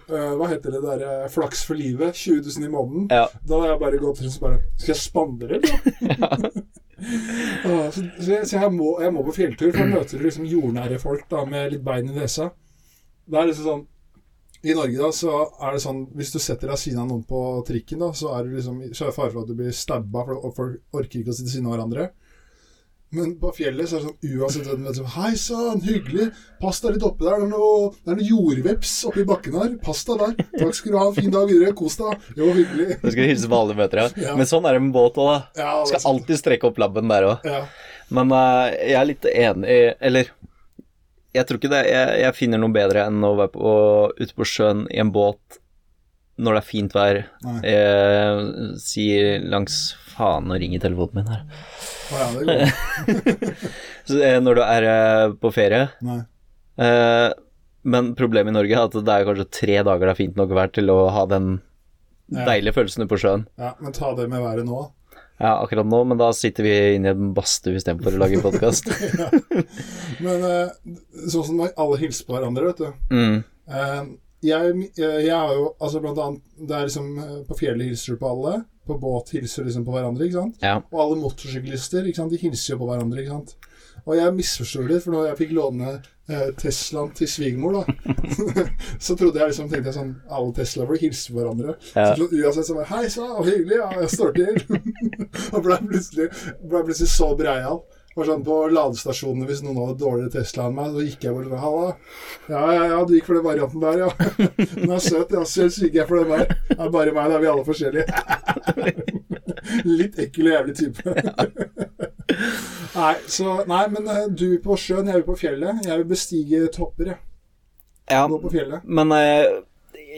[SPEAKER 2] eh, hva heter det der eh, Flaks for livet. 20 000 i måneden.
[SPEAKER 3] Ja.
[SPEAKER 2] Da hadde jeg bare gått rundt og bare Skal jeg spandere, eller? Så så, jeg, må, jeg må på fjelltur, for da møter du liksom jordnære folk da, med litt bein i nesa. Det er liksom sånn I Norge da, så er det sånn Hvis du setter deg siden av noen på trikken, da, så er det liksom Så er fare for at du blir stabba, for folk orker ikke å sitte siden av hverandre. Men på fjellet så er det sånn uansett hvem du vet, sånn, Hei sann, hyggelig. Pass deg litt oppi der. Det er noe, det er noe jordveps oppi bakken her. Pass deg der. Takk skal du ha. En fin dag videre. Kos deg. Jo, hyggelig.
[SPEAKER 3] Du skal hilse på alle møter, ja.
[SPEAKER 2] Ja.
[SPEAKER 3] Men sånn er det med båt òg, da.
[SPEAKER 2] Ja,
[SPEAKER 3] Du skal alltid strekke opp labben der òg.
[SPEAKER 2] Ja.
[SPEAKER 3] Men uh, jeg er litt enig Eller jeg tror ikke det. Jeg, jeg finner noe bedre enn å være på, ute på sjøen i en båt når det er fint vær. eh, sier langs Faen, og ringer telefonen min her.
[SPEAKER 2] Ja, det går.
[SPEAKER 3] Så, eh, når du er eh, på ferie eh, Men problemet i Norge er at det er kanskje tre dager det er fint nok vær til å ha den
[SPEAKER 2] Ja.
[SPEAKER 3] deilige følelsen på sjøen.
[SPEAKER 2] Ja, men ta det med været nå.
[SPEAKER 3] Ja, akkurat nå, men da sitter vi inne i en badstue istedenfor å lage podkast.
[SPEAKER 2] Men eh, sånn som alle hilser på hverandre, vet du.
[SPEAKER 3] mm.
[SPEAKER 2] Jeg, jeg har jo altså blant annet Det er liksom eh, På fjellet hilser du på alle. På båt hilser du liksom på hverandre, ikke sant.
[SPEAKER 3] Ja.
[SPEAKER 2] Og alle motorsyklister, ikke sant, de hilser jo på hverandre, ikke sant. Og jeg misforsto det, for når jeg fikk låne eh, Teslaen til svigermor, da, så trodde jeg liksom, tenkte jeg sånn Alle Tesla-folk hilser på hverandre.
[SPEAKER 3] Ja.
[SPEAKER 2] Så uansett så bare Hei sann, hyggelig, ja, jeg står til. og ble plutselig, ble plutselig så breial. Var sånn På ladestasjonene, hvis noen hadde dårligere Tesla enn meg, så gikk jeg bare og Halla. Ja, ja, ja, du gikk for den varianten der, ja. Den er søt, ja. Selv gikk jeg for den der. Det er bare meg, da er vi alle forskjellige. Litt ekkel og jævlig type. nei, så Nei, men du du på sjøen, jeg vil på fjellet. Jeg vil bestige topper, jeg.
[SPEAKER 3] ja.
[SPEAKER 2] Gå på fjellet.
[SPEAKER 3] Men eh,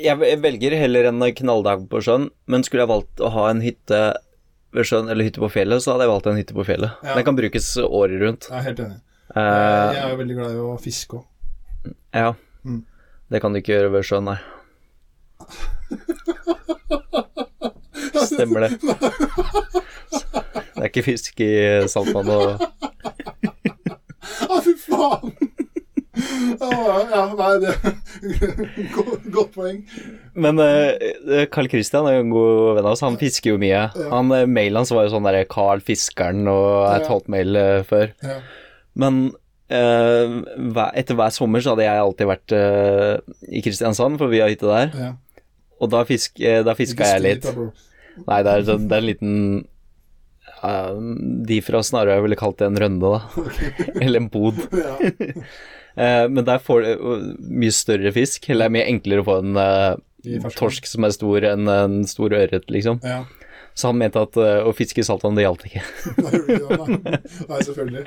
[SPEAKER 3] jeg velger heller en knalldag på sjøen, men skulle jeg valgt å ha en hytte ved sjøen eller hytte på fjellet, så hadde jeg valgt en hytte på fjellet.
[SPEAKER 2] Ja.
[SPEAKER 3] Den kan brukes året rundt.
[SPEAKER 2] Jeg er helt enig.
[SPEAKER 3] Uh,
[SPEAKER 2] Jeg er jo veldig glad i å fiske òg.
[SPEAKER 3] ja.
[SPEAKER 2] Mm.
[SPEAKER 3] Det kan du ikke gjøre ved sjøen, nei. Stemmer det. Det er ikke fisk i saltvann og
[SPEAKER 2] Å, fy faen! Ja, nei, det Godt, godt poeng.
[SPEAKER 3] Men eh, Carl Christian er jo en god venn av oss. Han fisker jo mye. Han, uh, Mailen hans var jo sånn derre Carl Fiskeren og et
[SPEAKER 2] Ja.
[SPEAKER 3] hotmail uh, før.
[SPEAKER 2] Ja.
[SPEAKER 3] Men uh, etter hver sommer så hadde jeg alltid vært uh, i Kristiansand, for vi har hytte der.
[SPEAKER 2] ja.
[SPEAKER 3] Og da, fisk, eh, da fiska jeg litt. Nei, det er, det er en liten uh, De fra Snarøy ville kalt det en rønde, da. Eller en bod.
[SPEAKER 2] Ja.
[SPEAKER 3] Eh, men der får du eh, mye større fisk. Eller det er mye enklere å få en eh, torsk som er stor enn en stor ørret, liksom.
[SPEAKER 2] ja.
[SPEAKER 3] Så han mente at å fiske i saltvann, det gjaldt ikke.
[SPEAKER 2] Nei, selvfølgelig.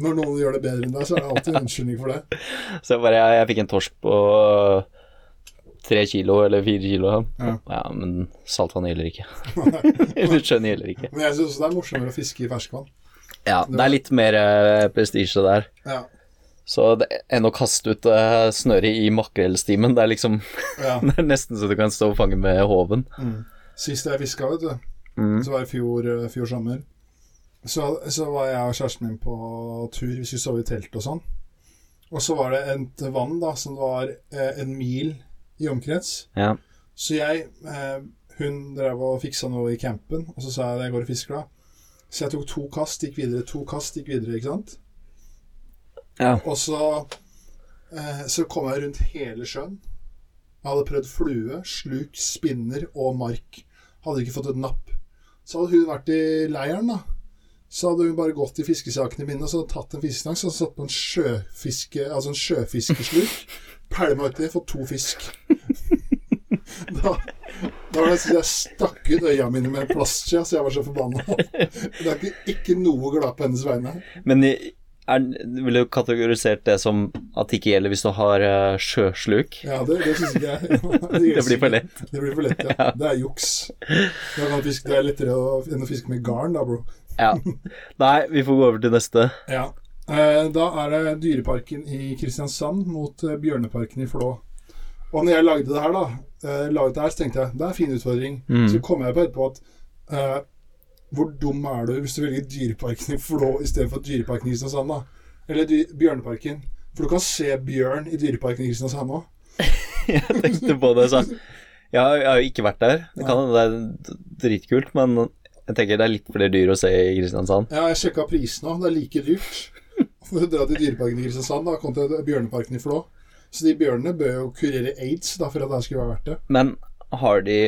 [SPEAKER 2] Når noen gjør det bedre enn deg, så er det alltid en unnskyldning for det.
[SPEAKER 3] Så jeg bare Jeg, jeg fikk en torsk på tre kilo eller fire kilo.
[SPEAKER 2] Ja.
[SPEAKER 3] Ja, men saltvann gjelder ikke. eller sjøen gjelder ikke.
[SPEAKER 2] Men jeg syns det er morsommere å fiske i ferskvann.
[SPEAKER 3] Ja, det er litt mer prestisje der.
[SPEAKER 2] Ja.
[SPEAKER 3] Så det, enn å kaste ut uh, snøret i makrellstimen, det er liksom
[SPEAKER 2] ja.
[SPEAKER 3] Det er nesten så du kan stå og fange med håven.
[SPEAKER 2] Mm. Sist jeg fiska, vet du,
[SPEAKER 3] Mm.
[SPEAKER 2] så var det i fjor, eh, fjor sommer. Så, så var jeg og kjæresten min på tur. Vi skulle sove i telt og sånn. Og så var det et vann da som var eh, en mil i omkrets.
[SPEAKER 3] Ja.
[SPEAKER 2] Så jeg eh, Hun drev og fiksa noe i campen, og så sa jeg at jeg går og fisker, da. Så jeg tok to kast, gikk videre, to kast, gikk videre, ikke sant?
[SPEAKER 3] Ja.
[SPEAKER 2] Og så eh, Så kom jeg rundt hele sjøen. Jeg hadde prøvd flue, sluk, spinner og mark. Hadde ikke fått et napp. Så hadde hun vært i leiren, da. Så hadde hun bare gått i fiskesakene mine og så hadde tatt en fiskestang hun satt på en sjøfiske, altså en sjøfiskesluk. Pælma uti, fått to fisk. Da, da var det så jeg stakk ut øya mine med en plastskje, så jeg var så forbanna. Det er ikke, ikke noe glad på hennes vegne.
[SPEAKER 3] Men i- er, Vil du kategorisert det som at det ikke gjelder hvis du har uh, sjøsluk?
[SPEAKER 2] Ja, det, det syns ikke jeg.
[SPEAKER 3] Det blir for lett.
[SPEAKER 2] Det blir for lett, ja. Det er juks. Det er, fisk, det er lettere å, enn å fiske med garn, da, bro.
[SPEAKER 3] Ja. Nei, vi får gå over til neste.
[SPEAKER 2] Ja. Eh, da er det Dyreparken i Kristiansand mot eh, Bjørneparken i Flå. Og når jeg lagde det her, da, eh, laget det her, så tenkte jeg det er en fin utfordring.
[SPEAKER 3] Mm.
[SPEAKER 2] Så kom jeg på etterpå at eh, hvor dum er du hvis du velger Dyreparken i Flå istedenfor Dyreparken i Kristiansand, da? Eller Bjørneparken. For du kan se bjørn i Dyreparken i Kristiansand òg.
[SPEAKER 3] Jeg tenkte på det, så jeg har, jeg har jo ikke vært der. Det kan det er dritkult, men jeg tenker det er litt flere dyr å se i Kristiansand.
[SPEAKER 2] Ja, jeg sjekka prisen òg. Det er like dyrt for å dra til Dyreparken i Kristiansand da, kontra Bjørneparken i Flå. Så de bjørnene bør jo kurere aids da, for at det skulle være verdt det.
[SPEAKER 3] Men har de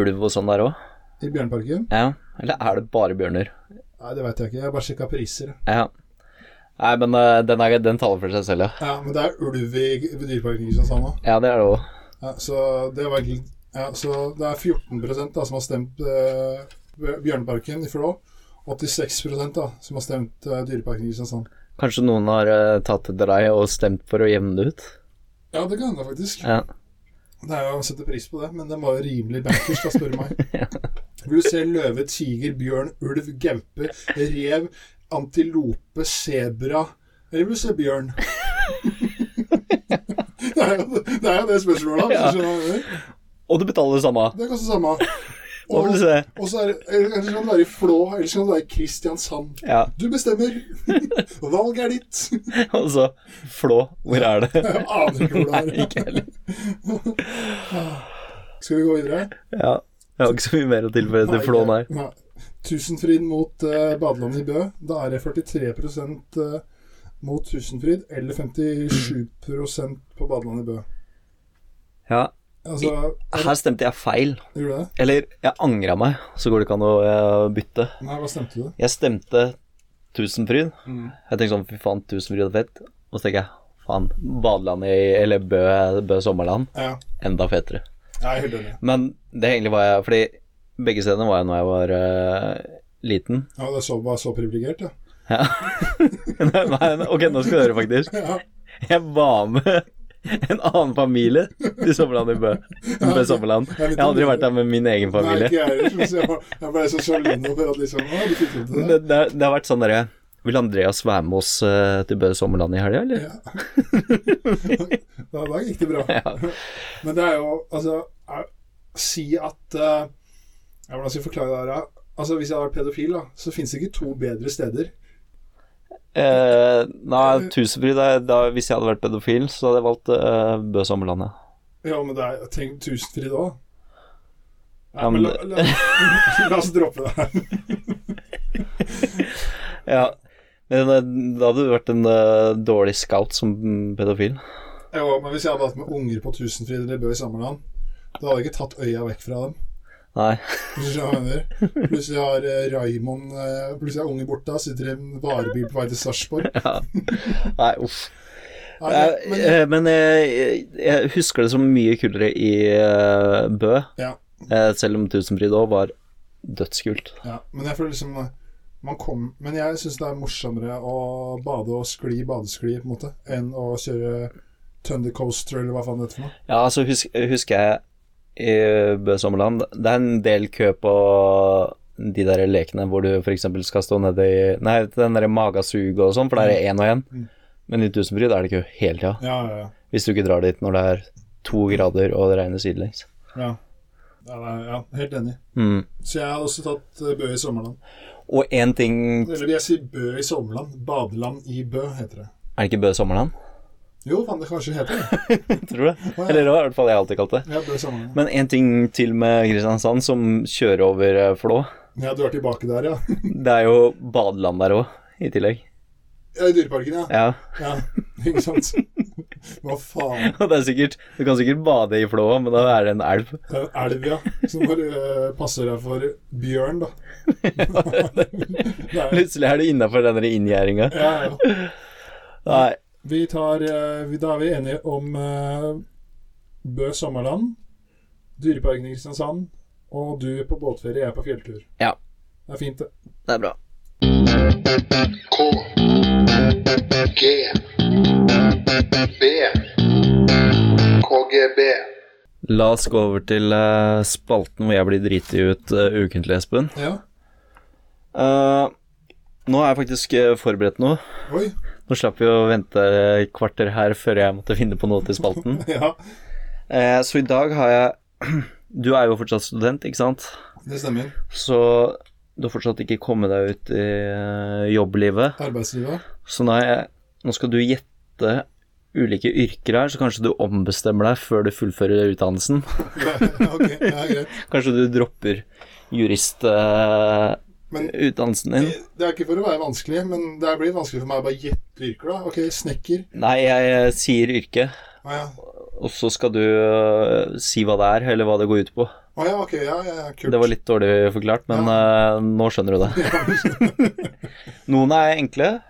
[SPEAKER 3] ulv og sånn der òg?
[SPEAKER 2] I Bjørneparken?
[SPEAKER 3] Ja. Eller er det bare bjørner?
[SPEAKER 2] Nei, det veit jeg ikke. Jeg har bare sjekka priser.
[SPEAKER 3] Ja. Nei, men eh, den, er, den taler for seg selv, ja.
[SPEAKER 2] Ja, Men det er ulv i Dyreparken i Kristiansand òg.
[SPEAKER 3] Ja, det er det òg.
[SPEAKER 2] Ja, så det var egentlig ja, Så det er 14 da som har stemt eh, Bjørneparken i Flå. 86 da som har stemt eh, Dyreparken i Kristiansand.
[SPEAKER 3] Kanskje noen har eh, tatt etter deg og stemt for å jevne det ut?
[SPEAKER 2] Ja, det kan hende, faktisk.
[SPEAKER 3] Ja.
[SPEAKER 2] Det er jo å sette pris på det, men den var jo rimelig bankers, da, spør du meg. Vil du se løve, tiger, bjørn, ulv, gaupe, rev, antilope, sebra Eller vil du se bjørn? det, er jo, det er jo det spørsmålet, mener.
[SPEAKER 3] Og du betaler det samme.
[SPEAKER 2] Det samme.
[SPEAKER 3] Hva vil du se?
[SPEAKER 2] og så er eller skal det være i Flå, eller så kan det være i Kristiansand.
[SPEAKER 3] Ja.
[SPEAKER 2] Du bestemmer. Valget er ditt.
[SPEAKER 3] Og så Flå, hvor er det?
[SPEAKER 2] Jeg aner ikke hvor det
[SPEAKER 3] Nei,
[SPEAKER 2] er.
[SPEAKER 3] ikke heller.
[SPEAKER 2] Skal vi gå videre?
[SPEAKER 3] Ja. Jeg har ikke så mye mer å tilføye til Flå, nei.
[SPEAKER 2] Nei. Tusenfryd mot uh, badeland i Bø. Da er det 43 uh, mot Tusenfryd, eller 57% på badeland i Bø.
[SPEAKER 3] Ja.
[SPEAKER 2] Altså,
[SPEAKER 3] Her stemte jeg feil.
[SPEAKER 2] gjorde det?
[SPEAKER 3] Eller, jeg angra meg, så går det ikke an å uh, bytte.
[SPEAKER 2] Nei, hva stemte du?
[SPEAKER 3] Jeg stemte Tusenfryd.
[SPEAKER 2] Mm.
[SPEAKER 3] Jeg tenkte sånn, fy faen, Tusenfryd er fett. Og så tenker jeg, faen, badeland i Eller Bø, Bø sommerland.
[SPEAKER 2] Ja,
[SPEAKER 3] Enda fetere.
[SPEAKER 2] Jeg er helt.
[SPEAKER 3] Men det egentlig var jeg Fordi begge stedene var jeg når jeg var uh, liten.
[SPEAKER 2] Ja, det så, var så privilegert, ja.
[SPEAKER 3] Ja. nei, ok, nå skal du høre, faktisk.
[SPEAKER 2] ja.
[SPEAKER 3] Jeg var med en annen familie til sommerland i Bø. Bø sommerland. Jeg har aldri vært der med min egen familie.
[SPEAKER 2] Nei, ikke jeg heller. Jeg, jeg ble så sjalu nå for liksom det.
[SPEAKER 3] Det, det, det har vært sånn derre Vil Andreas være med oss eh, til Bø sommerland i helga, eller?
[SPEAKER 2] Ja. da, da gikk det bra.
[SPEAKER 3] Ja.
[SPEAKER 2] Men det er jo Altså, er, si at uh, Hvordan skal jeg forklare det her? Altså, Hvis jeg hadde vært pedofil, da, så fins det ikke to bedre steder.
[SPEAKER 3] Eh, nei, Tusenfryd er da, Hvis jeg hadde vært pedofil, så hadde jeg valgt uh, Bø sommerland, ja.
[SPEAKER 2] Ja, men det er Tenk Tusenfryd òg. Ja,
[SPEAKER 3] Ja,
[SPEAKER 2] men
[SPEAKER 3] men
[SPEAKER 2] la, la, la oss droppe det her.
[SPEAKER 3] ja. Men eh, da hadde du vært en uh, dårlig scout som pedofil.
[SPEAKER 2] Jo, men hvis jeg hadde hatt med unger på Tusenfryd eller Bø i Sammerland, da hadde jeg ikke tatt øya vekk fra dem.
[SPEAKER 3] Nei.
[SPEAKER 2] Plutselig har eh, Raymond Plutselig er unge borte, sitter i en varebil på vei til Sarpsborg.
[SPEAKER 3] Nei, uff.
[SPEAKER 2] Nei, men,
[SPEAKER 3] Men jeg, jeg husker det som mye kulere i Bø,
[SPEAKER 2] ja,
[SPEAKER 3] selv om Tusenfryd òg var dødskult.
[SPEAKER 2] ja, men jeg føler liksom kom, Men jeg syns det er morsommere å bade og skli badeskli på en måte enn å kjøre Thunder Coaster eller hva faen det heter for noe.
[SPEAKER 3] Ja, altså husk, husker jeg i Bø sommerland Det er en del kø på de der lekene hvor du f.eks. skal stå nedi Nei, den derre magasuget og sånn, for det er én og én.
[SPEAKER 2] Mm.
[SPEAKER 3] Men i Tusenfryd er det kø hele tida.
[SPEAKER 2] Ja, ja, ja.
[SPEAKER 3] Hvis du ikke drar dit når det er to grader og det regner sidelengs.
[SPEAKER 2] ja. Ja, helt enig.
[SPEAKER 3] Mm.
[SPEAKER 2] Så jeg har også tatt Bø i sommerland.
[SPEAKER 3] Og én ting
[SPEAKER 2] Eller vil jeg si Bø i sommerland? Badeland i Bø, heter det.
[SPEAKER 3] Er det ikke Bø sommerland?
[SPEAKER 2] Jo, faen, det kanskje heter det.
[SPEAKER 3] Tror du det? Eller det var i hvert fall jeg alltid kalt det.
[SPEAKER 2] Ja, Bø sommerland.
[SPEAKER 3] Men en ting til med Kristiansand som kjører over eh, Flå.
[SPEAKER 2] Ja, du er tilbake der, ja.
[SPEAKER 3] Det er jo badeland der òg, i tillegg.
[SPEAKER 2] Ja, I Dyreparken, ja.
[SPEAKER 3] Ja,
[SPEAKER 2] Ja, ikke sant. Hva faen.
[SPEAKER 3] og det er sikkert Du kan sikkert bade i Flå, men da er det en elv.
[SPEAKER 2] Det er en elv, ja. Som bare øh, passer deg for bjørn, da.
[SPEAKER 3] Plutselig er du innafor denne inngjerdinga.
[SPEAKER 2] ja, ja.
[SPEAKER 3] Nei.
[SPEAKER 2] Vi tar vi, Da er vi enige om øh, Bø sommerland, Dyreparken i Kristiansand, og du er på båtferie, jeg er på fjelltur.
[SPEAKER 3] Ja.
[SPEAKER 2] Det er fint, det.
[SPEAKER 3] Det er bra.
[SPEAKER 4] K. B. KGB.
[SPEAKER 3] La oss gå over til uh, spalten hvor jeg blir driti ut uh, ukentlig, Espen.
[SPEAKER 2] Ja.
[SPEAKER 3] Uh, nå har jeg faktisk forberedt noe.
[SPEAKER 2] Oi.
[SPEAKER 3] Nå slapp vi å vente et kvarter her før jeg måtte finne på noe til spalten.
[SPEAKER 2] ja.
[SPEAKER 3] så i dag har jeg Du er jo fortsatt student, ikke sant?
[SPEAKER 2] Det stemmer.
[SPEAKER 3] Så du har fortsatt ikke kommet deg ut i jobblivet.
[SPEAKER 2] Arbeidslivet.
[SPEAKER 3] Så nå, jeg, nå skal du gjette ulike yrker her, så kanskje du ombestemmer deg før du fullfører utdannelsen.
[SPEAKER 2] ok, ja.
[SPEAKER 3] Kanskje du dropper juristutdannelsen
[SPEAKER 2] uh,
[SPEAKER 3] din.
[SPEAKER 2] det er ikke for å være vanskelig, men det blir vanskelig for meg å bare gjette yrker, da. Ok, snekker.
[SPEAKER 3] Nei, jeg eh, sier yrke,
[SPEAKER 2] ja.
[SPEAKER 3] og så skal du uh, si hva det er, eller hva det går ut på.
[SPEAKER 2] Å ja, ok, ja, ja.
[SPEAKER 3] Det var litt dårlig forklart, men uh, nå skjønner du det. Noen er enkle,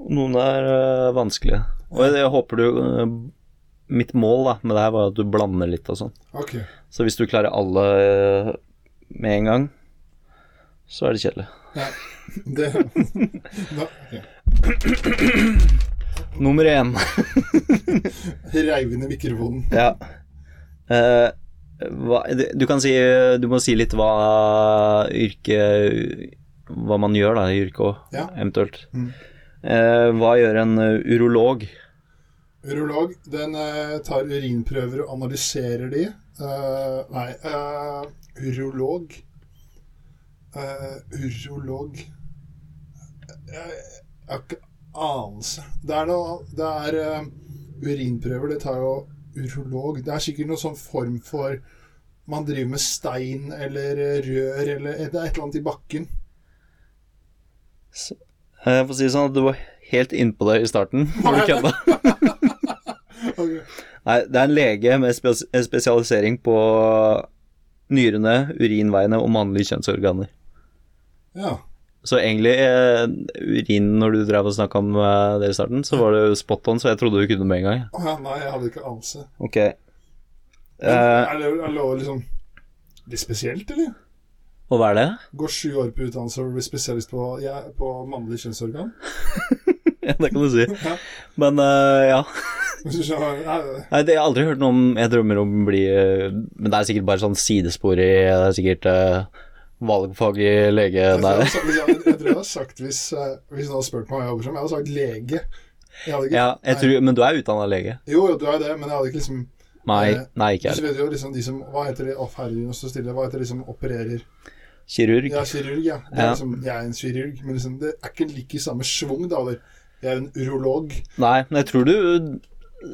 [SPEAKER 3] og noen er uh, vanskelige. Og jeg, håper du eh, Mitt mål da, med det her var at du blander litt og sånn.
[SPEAKER 2] Ok.
[SPEAKER 3] Så hvis du klarer alle eh, med en gang, så er det kjedelig.
[SPEAKER 2] Ja. Det da, ja.
[SPEAKER 3] Nummer én.
[SPEAKER 2] Reiv i mikrofonen.
[SPEAKER 3] ja. Uh, hva, du kan si Du må si litt hva yrket Hva man gjør da i yrket òg,
[SPEAKER 2] Ja.
[SPEAKER 3] eventuelt.
[SPEAKER 2] Mm.
[SPEAKER 3] Eh, hva gjør en eh, urolog?
[SPEAKER 2] Urolog, den eh, tar urinprøver og analyserer de. Nei, urolog Urolog Jeg, har ikke anelse. Det er noe Det er urinprøver, det tar jo urolog Det er sikkert noen sånn form for Man driver med stein eller rør eller Det er et eller annet i bakken.
[SPEAKER 3] Eh, Jeg får si det sånn at du var helt innpå det i starten. Når du kødda. Nei, det er en lege med spes spesialisering på nyrene, urinveiene og mannlige kjønnsorganer.
[SPEAKER 2] Ja.
[SPEAKER 3] Så egentlig, eh, urin når du drev og snakka om eh, det i starten, så var det jo spot on, så jeg trodde du kunne med en gang.
[SPEAKER 2] Å ja, nei, jeg hadde ikke anelse.
[SPEAKER 3] Ok. Eh,
[SPEAKER 2] Er det, er det liksom litt spesielt, eller?
[SPEAKER 3] Og hva er det?
[SPEAKER 2] Går sju år på utdannelse og blir spesialist på, ja, på mannlig kjønnsorgan?
[SPEAKER 3] ja, det kan du si.
[SPEAKER 2] Ja.
[SPEAKER 3] Men uh, ja.
[SPEAKER 2] Nei, det-
[SPEAKER 3] jeg har aldri hørt noe om Jeg drømmer om å bli eh, Men det er sikkert bare sånn sidespor i Det er sikkert uh, valgfag i lege
[SPEAKER 2] jeg, tror jeg, jeg, jeg tror jeg hadde sagt hvis, uh, hvis noen hadde spurt meg hva jeg jobber som, jeg hadde sagt lege. Hadde ikke,
[SPEAKER 3] Ja, tror, men du er utdanna lege?
[SPEAKER 2] Jo, jo, du er det, men jeg hadde ikke liksom
[SPEAKER 3] Nei, nei ikke jeg.
[SPEAKER 2] vet jo liksom de som Hva heter de Å, herregud, nå står stille. Hva heter de som opererer?
[SPEAKER 3] Kirurg?
[SPEAKER 2] Er kirurg, ja. Det er
[SPEAKER 3] Ja.
[SPEAKER 2] liksom, jeg er en kirurg, men liksom, det er ikke like i samme schwung, da. Eller. Jeg er en urolog.
[SPEAKER 3] Nei, men jeg tror du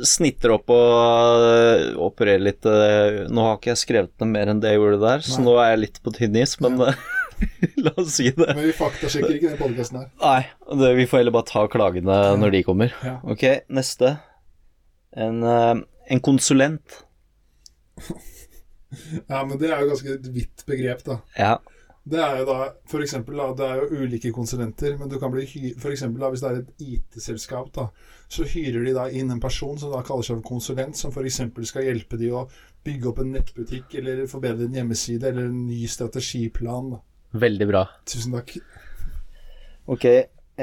[SPEAKER 3] snitter opp og øh, opererer litt. øh, Nå har ikke jeg skrevet noe mer enn det jeg gjorde der, så nå er jeg litt på tynn is, men ja. la oss si det.
[SPEAKER 2] Men vi faktasjekker ikke den podkasten her.
[SPEAKER 3] Nei, det, vi får heller bare ta klagene når de kommer.
[SPEAKER 2] Ja.
[SPEAKER 3] Ok, neste. En, øh, en konsulent.
[SPEAKER 2] ja, men det er jo ganske et vidt begrep, da.
[SPEAKER 3] Ja.
[SPEAKER 2] Det er jo da, for eksempel, da, det er jo ulike konsulenter, men du kan bli for eksempel da, hvis det er et IT-selskap, da, så hyrer de da inn en person som da kaller seg en konsulent, som eksempel skal hjelpe de å bygge opp en nettbutikk, eller forbedre en hjemmeside, eller en ny strategiplan. Da.
[SPEAKER 3] Veldig bra.
[SPEAKER 2] Tusen takk.
[SPEAKER 3] Ok,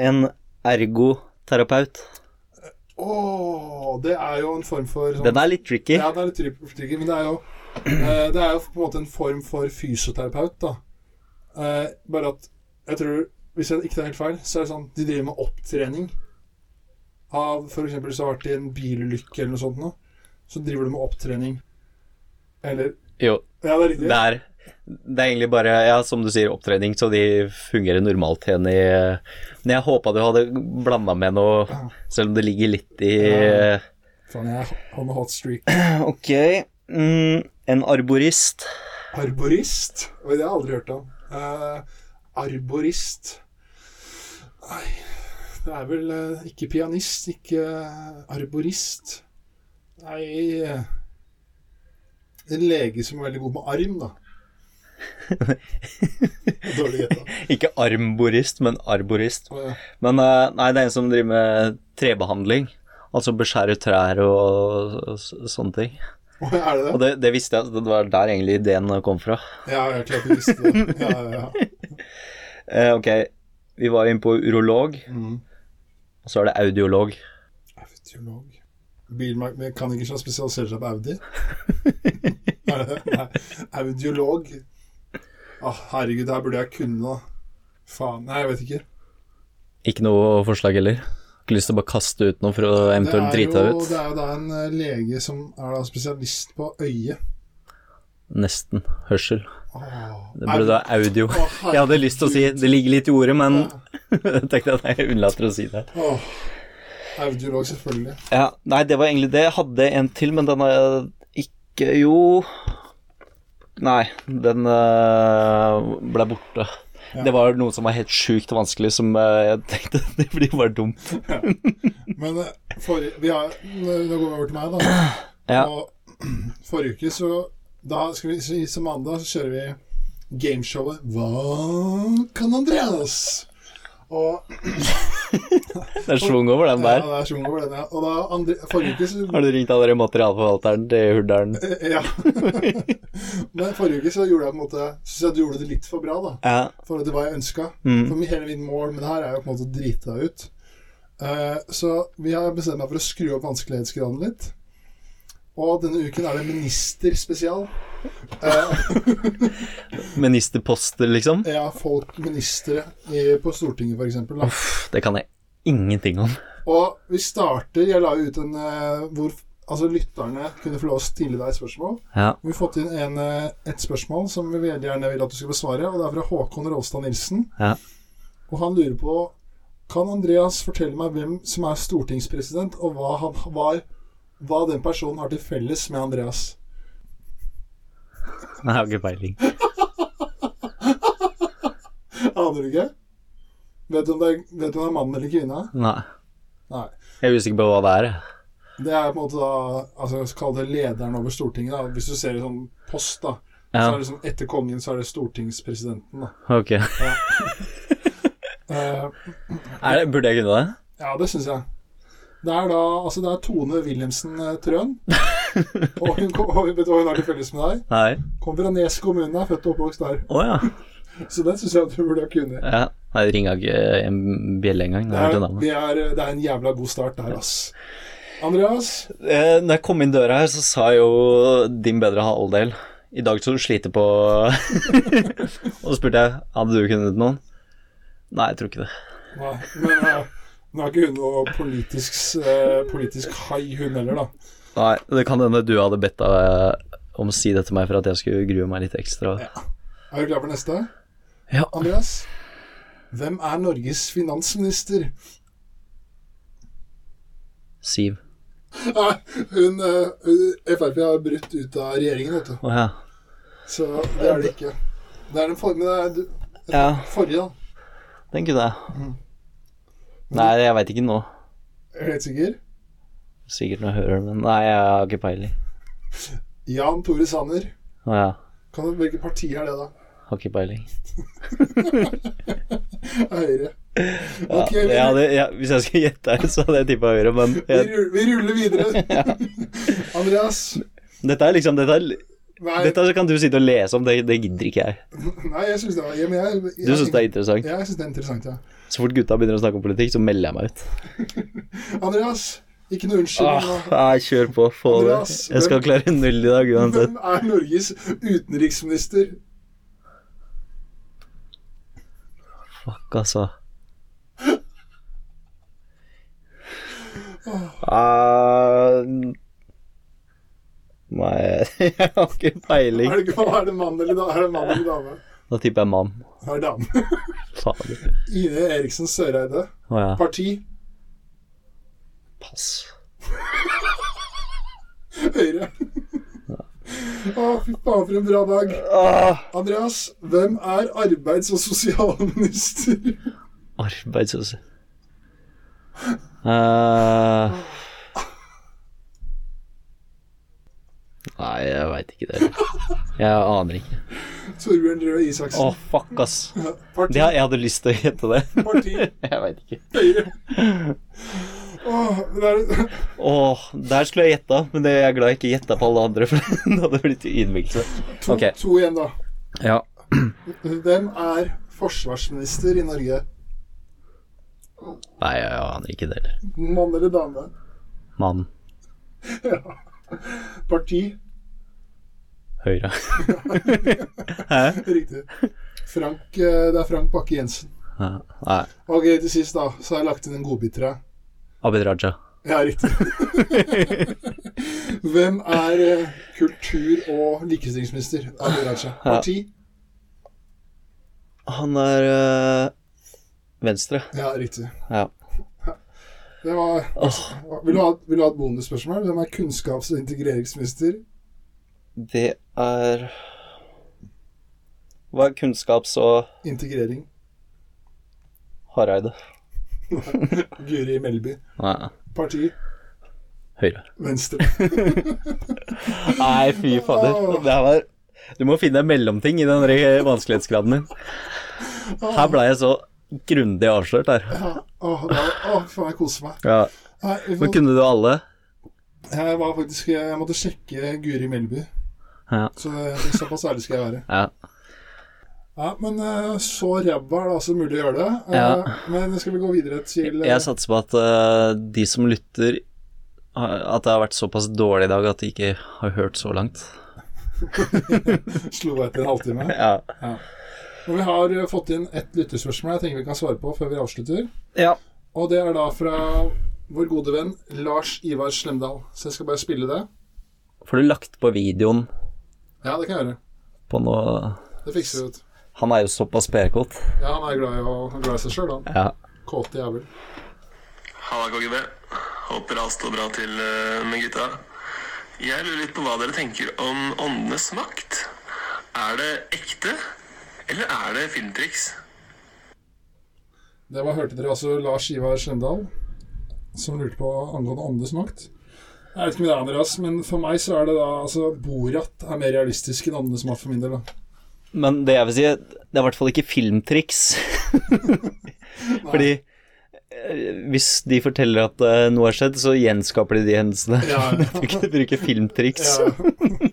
[SPEAKER 3] en ergoterapeut.
[SPEAKER 2] Åh, det er jo en form for sånn,
[SPEAKER 3] Den er litt tricky.
[SPEAKER 2] Ja, den er litt tricky, men det er jo eh, Det er jo på en måte en form for fysioterapeut, da. Eh, bare at jeg tror Hvis jeg ikke tar helt feil, så er det sånn de driver med opptrening av For eksempel hvis du har vært i en bilulykke eller noe sånt nå, så driver du med opptrening. Eller
[SPEAKER 3] Jo,
[SPEAKER 2] Ja, det er riktig.
[SPEAKER 3] det er, det er egentlig bare, ja, som du sier, opptrening, så de fungerer normalt igjen i Men jeg håpa du hadde blanda med noe, selv om det ligger litt i
[SPEAKER 2] Ja. Faen, jeg har med hot streak.
[SPEAKER 3] Ok, mm, en arborist.
[SPEAKER 2] Arborist? Oi, det har jeg aldri hørt om. Eh, arborist Nei, det er vel uh, ikke pianist, ikke eh, arborist. Nei En lege som er veldig god med arm, da. Dårlig gjetta.
[SPEAKER 3] Ikke armborist, men arborist.
[SPEAKER 2] Oh, ja.
[SPEAKER 3] Men nei, det er en som driver med trebehandling. Altså beskjære trær og, og og sånne ting.
[SPEAKER 2] Er det
[SPEAKER 3] Og
[SPEAKER 2] det?
[SPEAKER 3] det, det visste jeg, det var der egentlig ideen kom fra.
[SPEAKER 2] Ja, jeg klart du visste det. Ja, ja, ja.
[SPEAKER 3] Eh, ok, vi var inne på urolog,
[SPEAKER 2] Mm.
[SPEAKER 3] og så er det audiolog.
[SPEAKER 2] Audiolog Bilmark kan ikke spesialisere seg på Audi? er det det? Nei. Audiolog. Å, herregud, det her burde jeg kunne noe Faen. Nei, jeg vet ikke.
[SPEAKER 3] Ikke noe forslag heller? Ikke lyst til å bare kaste ut noe for å eventuelt
[SPEAKER 2] det,
[SPEAKER 3] drite
[SPEAKER 2] er
[SPEAKER 3] deg ut?
[SPEAKER 2] det er jo da en eh, lege som er da spesialist på øye.
[SPEAKER 3] Nesten. Hørsel.
[SPEAKER 2] Åh,
[SPEAKER 3] Det burde være audio.
[SPEAKER 2] Åh,
[SPEAKER 3] Jeg hadde lyst til å si Det ligger litt i ordet, men
[SPEAKER 2] Ja.
[SPEAKER 3] jeg tenkte at jeg unnlater å si det.
[SPEAKER 2] Åh, audiolog, selvfølgelig.
[SPEAKER 3] Ja, Nei, det var egentlig det. Jeg hadde en til, men den har jeg ikke Jo Nei, den øh, ble borte.
[SPEAKER 2] Ja.
[SPEAKER 3] Det var noe som var helt sjukt vanskelig, som øh, jeg tenkte det blir bare dumt.
[SPEAKER 2] Men for, vi har, nå går vi over til meg, da.
[SPEAKER 3] Ja.
[SPEAKER 2] Og forrige uke så Da skal vi si som mandag så kjører vi gameshowet Hva kan Andreas? Og
[SPEAKER 3] Det er schwung over den der.
[SPEAKER 2] ja, det er schwung over den, ja. Og da andre, forrige uke så
[SPEAKER 3] Har du ringt allerede materialforvalteren til Hurdalen?
[SPEAKER 2] Ja. Men forrige uke så gjorde jeg på en måte Syns jeg du gjorde det litt for bra, da.
[SPEAKER 3] Ja.
[SPEAKER 2] For det var jeg ønska.
[SPEAKER 3] Mm.
[SPEAKER 2] For hele mitt mål med det her er jo på en måte å drite deg ut. Uh, så vi har bestemt meg for å skru opp vanskelighetsgraden litt. Og denne uken er det ministerspesial.
[SPEAKER 3] Ministerposter, liksom?
[SPEAKER 2] ja, folk, ministre i, på Stortinget, for eksempel. Da.
[SPEAKER 3] Det kan jeg ingenting om.
[SPEAKER 2] Og vi starter Jeg la ut en eh, hvor altså lytterne kunne få lov å stille deg et spørsmål.
[SPEAKER 3] Ja.
[SPEAKER 2] Vi har fått inn en, eh, et spørsmål som vi veldig gjerne vil at du skal besvare. Og det er fra Håkon Rolstad Nilsen.
[SPEAKER 3] Ja.
[SPEAKER 2] Og han lurer på Kan Andreas fortelle meg hvem som er stortingspresident, og hva, han, hva, hva den personen har til felles med Andreas?
[SPEAKER 3] Jeg har ikke peiling.
[SPEAKER 2] Aner du ikke? Vet du om det er, vet du om det er mann eller kvinne?
[SPEAKER 3] Nei.
[SPEAKER 2] Nei.
[SPEAKER 3] Jeg er usikker på hva det er.
[SPEAKER 2] Det er på en måte da Altså Kall det lederen over Stortinget. da Hvis du ser i sånn post, da. Så er det liksom Etter kongen så er det stortingspresidenten, da.
[SPEAKER 3] ok.
[SPEAKER 2] Eh,
[SPEAKER 3] Er det, burde jeg kunne det?
[SPEAKER 2] ja, det syns jeg. Det er da Altså, det er Tone Wilhelmsen eh, Trøen. og, hun, og vet du hva hun har til felles med deg?
[SPEAKER 3] Nei.
[SPEAKER 2] Kommer fra Nes kommune, er født og oppvokst der.
[SPEAKER 3] Oh, ja.
[SPEAKER 2] Så det syns jeg at du burde kunne.
[SPEAKER 3] ja. Jeg ringa ikke en bjelle engang.
[SPEAKER 2] Det det, det er en jævla god start der, ass. Andreas?
[SPEAKER 3] Eh, når jeg kom inn døra her, så sa jeg jo din bedre halvdel I dag så du sliter på Og så spurte jeg hadde du kunnet noen. Nei, jeg tror ikke det.
[SPEAKER 2] Nei, men eh, nå er ikke hun noe politisk, eh, politisk hai, hun heller, da.
[SPEAKER 3] Nei, Det kan hende du hadde bedt deg om å si det til meg for at jeg skulle grue meg litt ekstra. Ja.
[SPEAKER 2] Er du klar for neste?
[SPEAKER 3] Ja.
[SPEAKER 2] Andreas? Hvem er Norges finansminister?
[SPEAKER 3] Siv.
[SPEAKER 2] Nei, hun, eh, hun Frp har brutt ut av regjeringen, vet du.
[SPEAKER 3] Oh, ja.
[SPEAKER 2] Så det er det ikke. Det er den formen det er du,
[SPEAKER 3] Ja,
[SPEAKER 2] forrige, da.
[SPEAKER 3] den kunne jeg. Nei, jeg veit ikke nå.
[SPEAKER 2] Er du helt sikker?
[SPEAKER 3] Sikkert når jeg hører det, men nei, jeg har ikke peiling.
[SPEAKER 2] Jan Tore Sanner.
[SPEAKER 3] Å ja.
[SPEAKER 2] Kan du, hvilket parti er det, da?
[SPEAKER 3] Har ikke peiling.
[SPEAKER 2] Høyre.
[SPEAKER 3] Ja,
[SPEAKER 2] Ok, vi,
[SPEAKER 3] ja, det, ja, hvis jeg skulle gjette her, så hadde jeg tippa Høyre, men
[SPEAKER 2] vi, ruller, vi ruller videre. Andreas?
[SPEAKER 3] dette er liksom dette, er, dette kan du sitte og lese om, det, det gidder ikke jeg.
[SPEAKER 2] nei jeg syns det var jeg, jeg, jeg,
[SPEAKER 3] Du syns det er interessant?
[SPEAKER 2] Ja, jeg syns det er interessant, ja.
[SPEAKER 3] Så fort gutta begynner å snakke om politikk, så melder jeg meg ut.
[SPEAKER 2] Andreas, ikke noe unnskyld.
[SPEAKER 3] Ah, nei, kjør på. Få det. Jeg skal klare null i dag uansett.
[SPEAKER 2] Hvem er Norges utenriksminister?
[SPEAKER 3] Fuck, altså. Uh, nei, jeg har ikke peiling.
[SPEAKER 2] Er det, er det mann eller, er det mann eller dame?
[SPEAKER 3] Da tipper jeg mann.
[SPEAKER 2] Dame.
[SPEAKER 3] Fader.
[SPEAKER 2] Ine Eriksen Søreide.
[SPEAKER 3] Å ja.
[SPEAKER 2] Parti
[SPEAKER 3] Pass.
[SPEAKER 2] Høyre. Å, fy faen, for en bra dag.
[SPEAKER 3] Ah,
[SPEAKER 2] Andreas, hvem er arbeids- og sosialminister?
[SPEAKER 3] arbeids... og så- Eh, Nei, jeg veit ikke det. Jeg aner ikke.
[SPEAKER 2] Torbjørn Røe
[SPEAKER 3] Å,
[SPEAKER 2] Isaksen.
[SPEAKER 3] fuck, ass.
[SPEAKER 2] Ja,
[SPEAKER 3] Det, jeg hadde lyst til å gjette det.
[SPEAKER 2] Parti
[SPEAKER 3] Jeg veit ikke.
[SPEAKER 2] Høyre. Åh, der... er,
[SPEAKER 3] Åh, der skulle jeg gjetta, men det er jeg glad jeg ikke gjetta på alle andre, for det hadde blitt ydmykelse.
[SPEAKER 2] to,
[SPEAKER 3] okay.
[SPEAKER 2] to igjen, da.
[SPEAKER 3] Ja.
[SPEAKER 2] Hvem er forsvarsminister i Norge?
[SPEAKER 3] Nei, jeg aner ikke det heller.
[SPEAKER 2] Mann eller dame?
[SPEAKER 3] Mann. Ja.
[SPEAKER 2] Parti.
[SPEAKER 3] Høyre. Hæ?
[SPEAKER 2] Riktig. Frank, eh, det er Frank Bakke Jensen.
[SPEAKER 3] Ja.
[SPEAKER 2] Ok, til sist, da, så har jeg lagt inn en godbit til deg.
[SPEAKER 3] Abid Raja.
[SPEAKER 2] Ja, riktig. Hvem er eh, kultur- og likestillingsminister? Abid Raja. Parti?
[SPEAKER 3] Han er øh, Venstre.
[SPEAKER 2] Ja, riktig.
[SPEAKER 3] Ja.
[SPEAKER 2] Det var Vil du ha, vil du ha et bonusspørsmål? Hvem er kunnskaps- og integreringsminister?
[SPEAKER 3] Det er Hva er kunnskaps- og
[SPEAKER 2] Integrering.
[SPEAKER 3] Hareide?
[SPEAKER 2] Guri Melby.
[SPEAKER 3] Nei.
[SPEAKER 2] Parti?
[SPEAKER 3] Høyre.
[SPEAKER 2] Venstre.
[SPEAKER 3] Nei, fy fader. Det her var Du må finne en mellomting i den vanskelighetsgraden din. Her ble jeg så grundig avslørt her.
[SPEAKER 2] Ja, åh, da, å, faen, jeg koser meg.
[SPEAKER 3] Ja.
[SPEAKER 2] Nei,
[SPEAKER 3] Men kunne du alle?
[SPEAKER 2] jeg var faktisk Jeg måtte sjekke Guri Melby.
[SPEAKER 3] Ja.
[SPEAKER 2] Så eh, såpass ærlig skal jeg være.
[SPEAKER 3] ja.
[SPEAKER 2] Ja, men eh, så ræva er det altså mulig å gjøre det. Eh,
[SPEAKER 3] Ja.
[SPEAKER 2] Men skal vi gå videre til
[SPEAKER 3] Jeg satser på at de som lytter At det har vært såpass dårlig i dag at de ikke har hørt så langt.
[SPEAKER 2] Slo etter en halvtime.
[SPEAKER 3] Ja.
[SPEAKER 2] Og vi har fått inn ett lytterspørsmål jeg tenker vi kan svare på før vi avslutter.
[SPEAKER 3] ja.
[SPEAKER 2] Og det er da fra vår gode venn Lars Ivar Slemdal. Så jeg skal bare spille det.
[SPEAKER 3] Får du lagt på videoen
[SPEAKER 2] Ja, det kan jeg gjøre.
[SPEAKER 3] på noe
[SPEAKER 2] Det fikser vi ut.
[SPEAKER 3] Han er jo såpass PR-kåt.
[SPEAKER 2] Ja, han er glad i, å, han glad i seg sjøl, han.
[SPEAKER 3] Ja.
[SPEAKER 2] Kåte jævel.
[SPEAKER 4] Halla, KGB. Håper alt står bra til eh, med gutta. Jeg lurer litt på hva dere tenker om åndenes makt. Er det ekte, eller er det filmtriks?
[SPEAKER 2] Det var, hørte dere altså Lars Ivar Slemdal, som lurte på angående åndenes makt. Jeg vet ikke om det er Andreas, men for meg så er det da altså Borat er mer realistisk enn åndenes makt for min del. da.
[SPEAKER 3] Men det jeg vil si, det er i hvert fall ikke filmtriks. Fordi eh, hvis de forteller at uh, noe har skjedd, så gjenskaper de de hendelsene.
[SPEAKER 2] Ja,
[SPEAKER 3] ja. de bruker filmtriks.
[SPEAKER 2] Ja.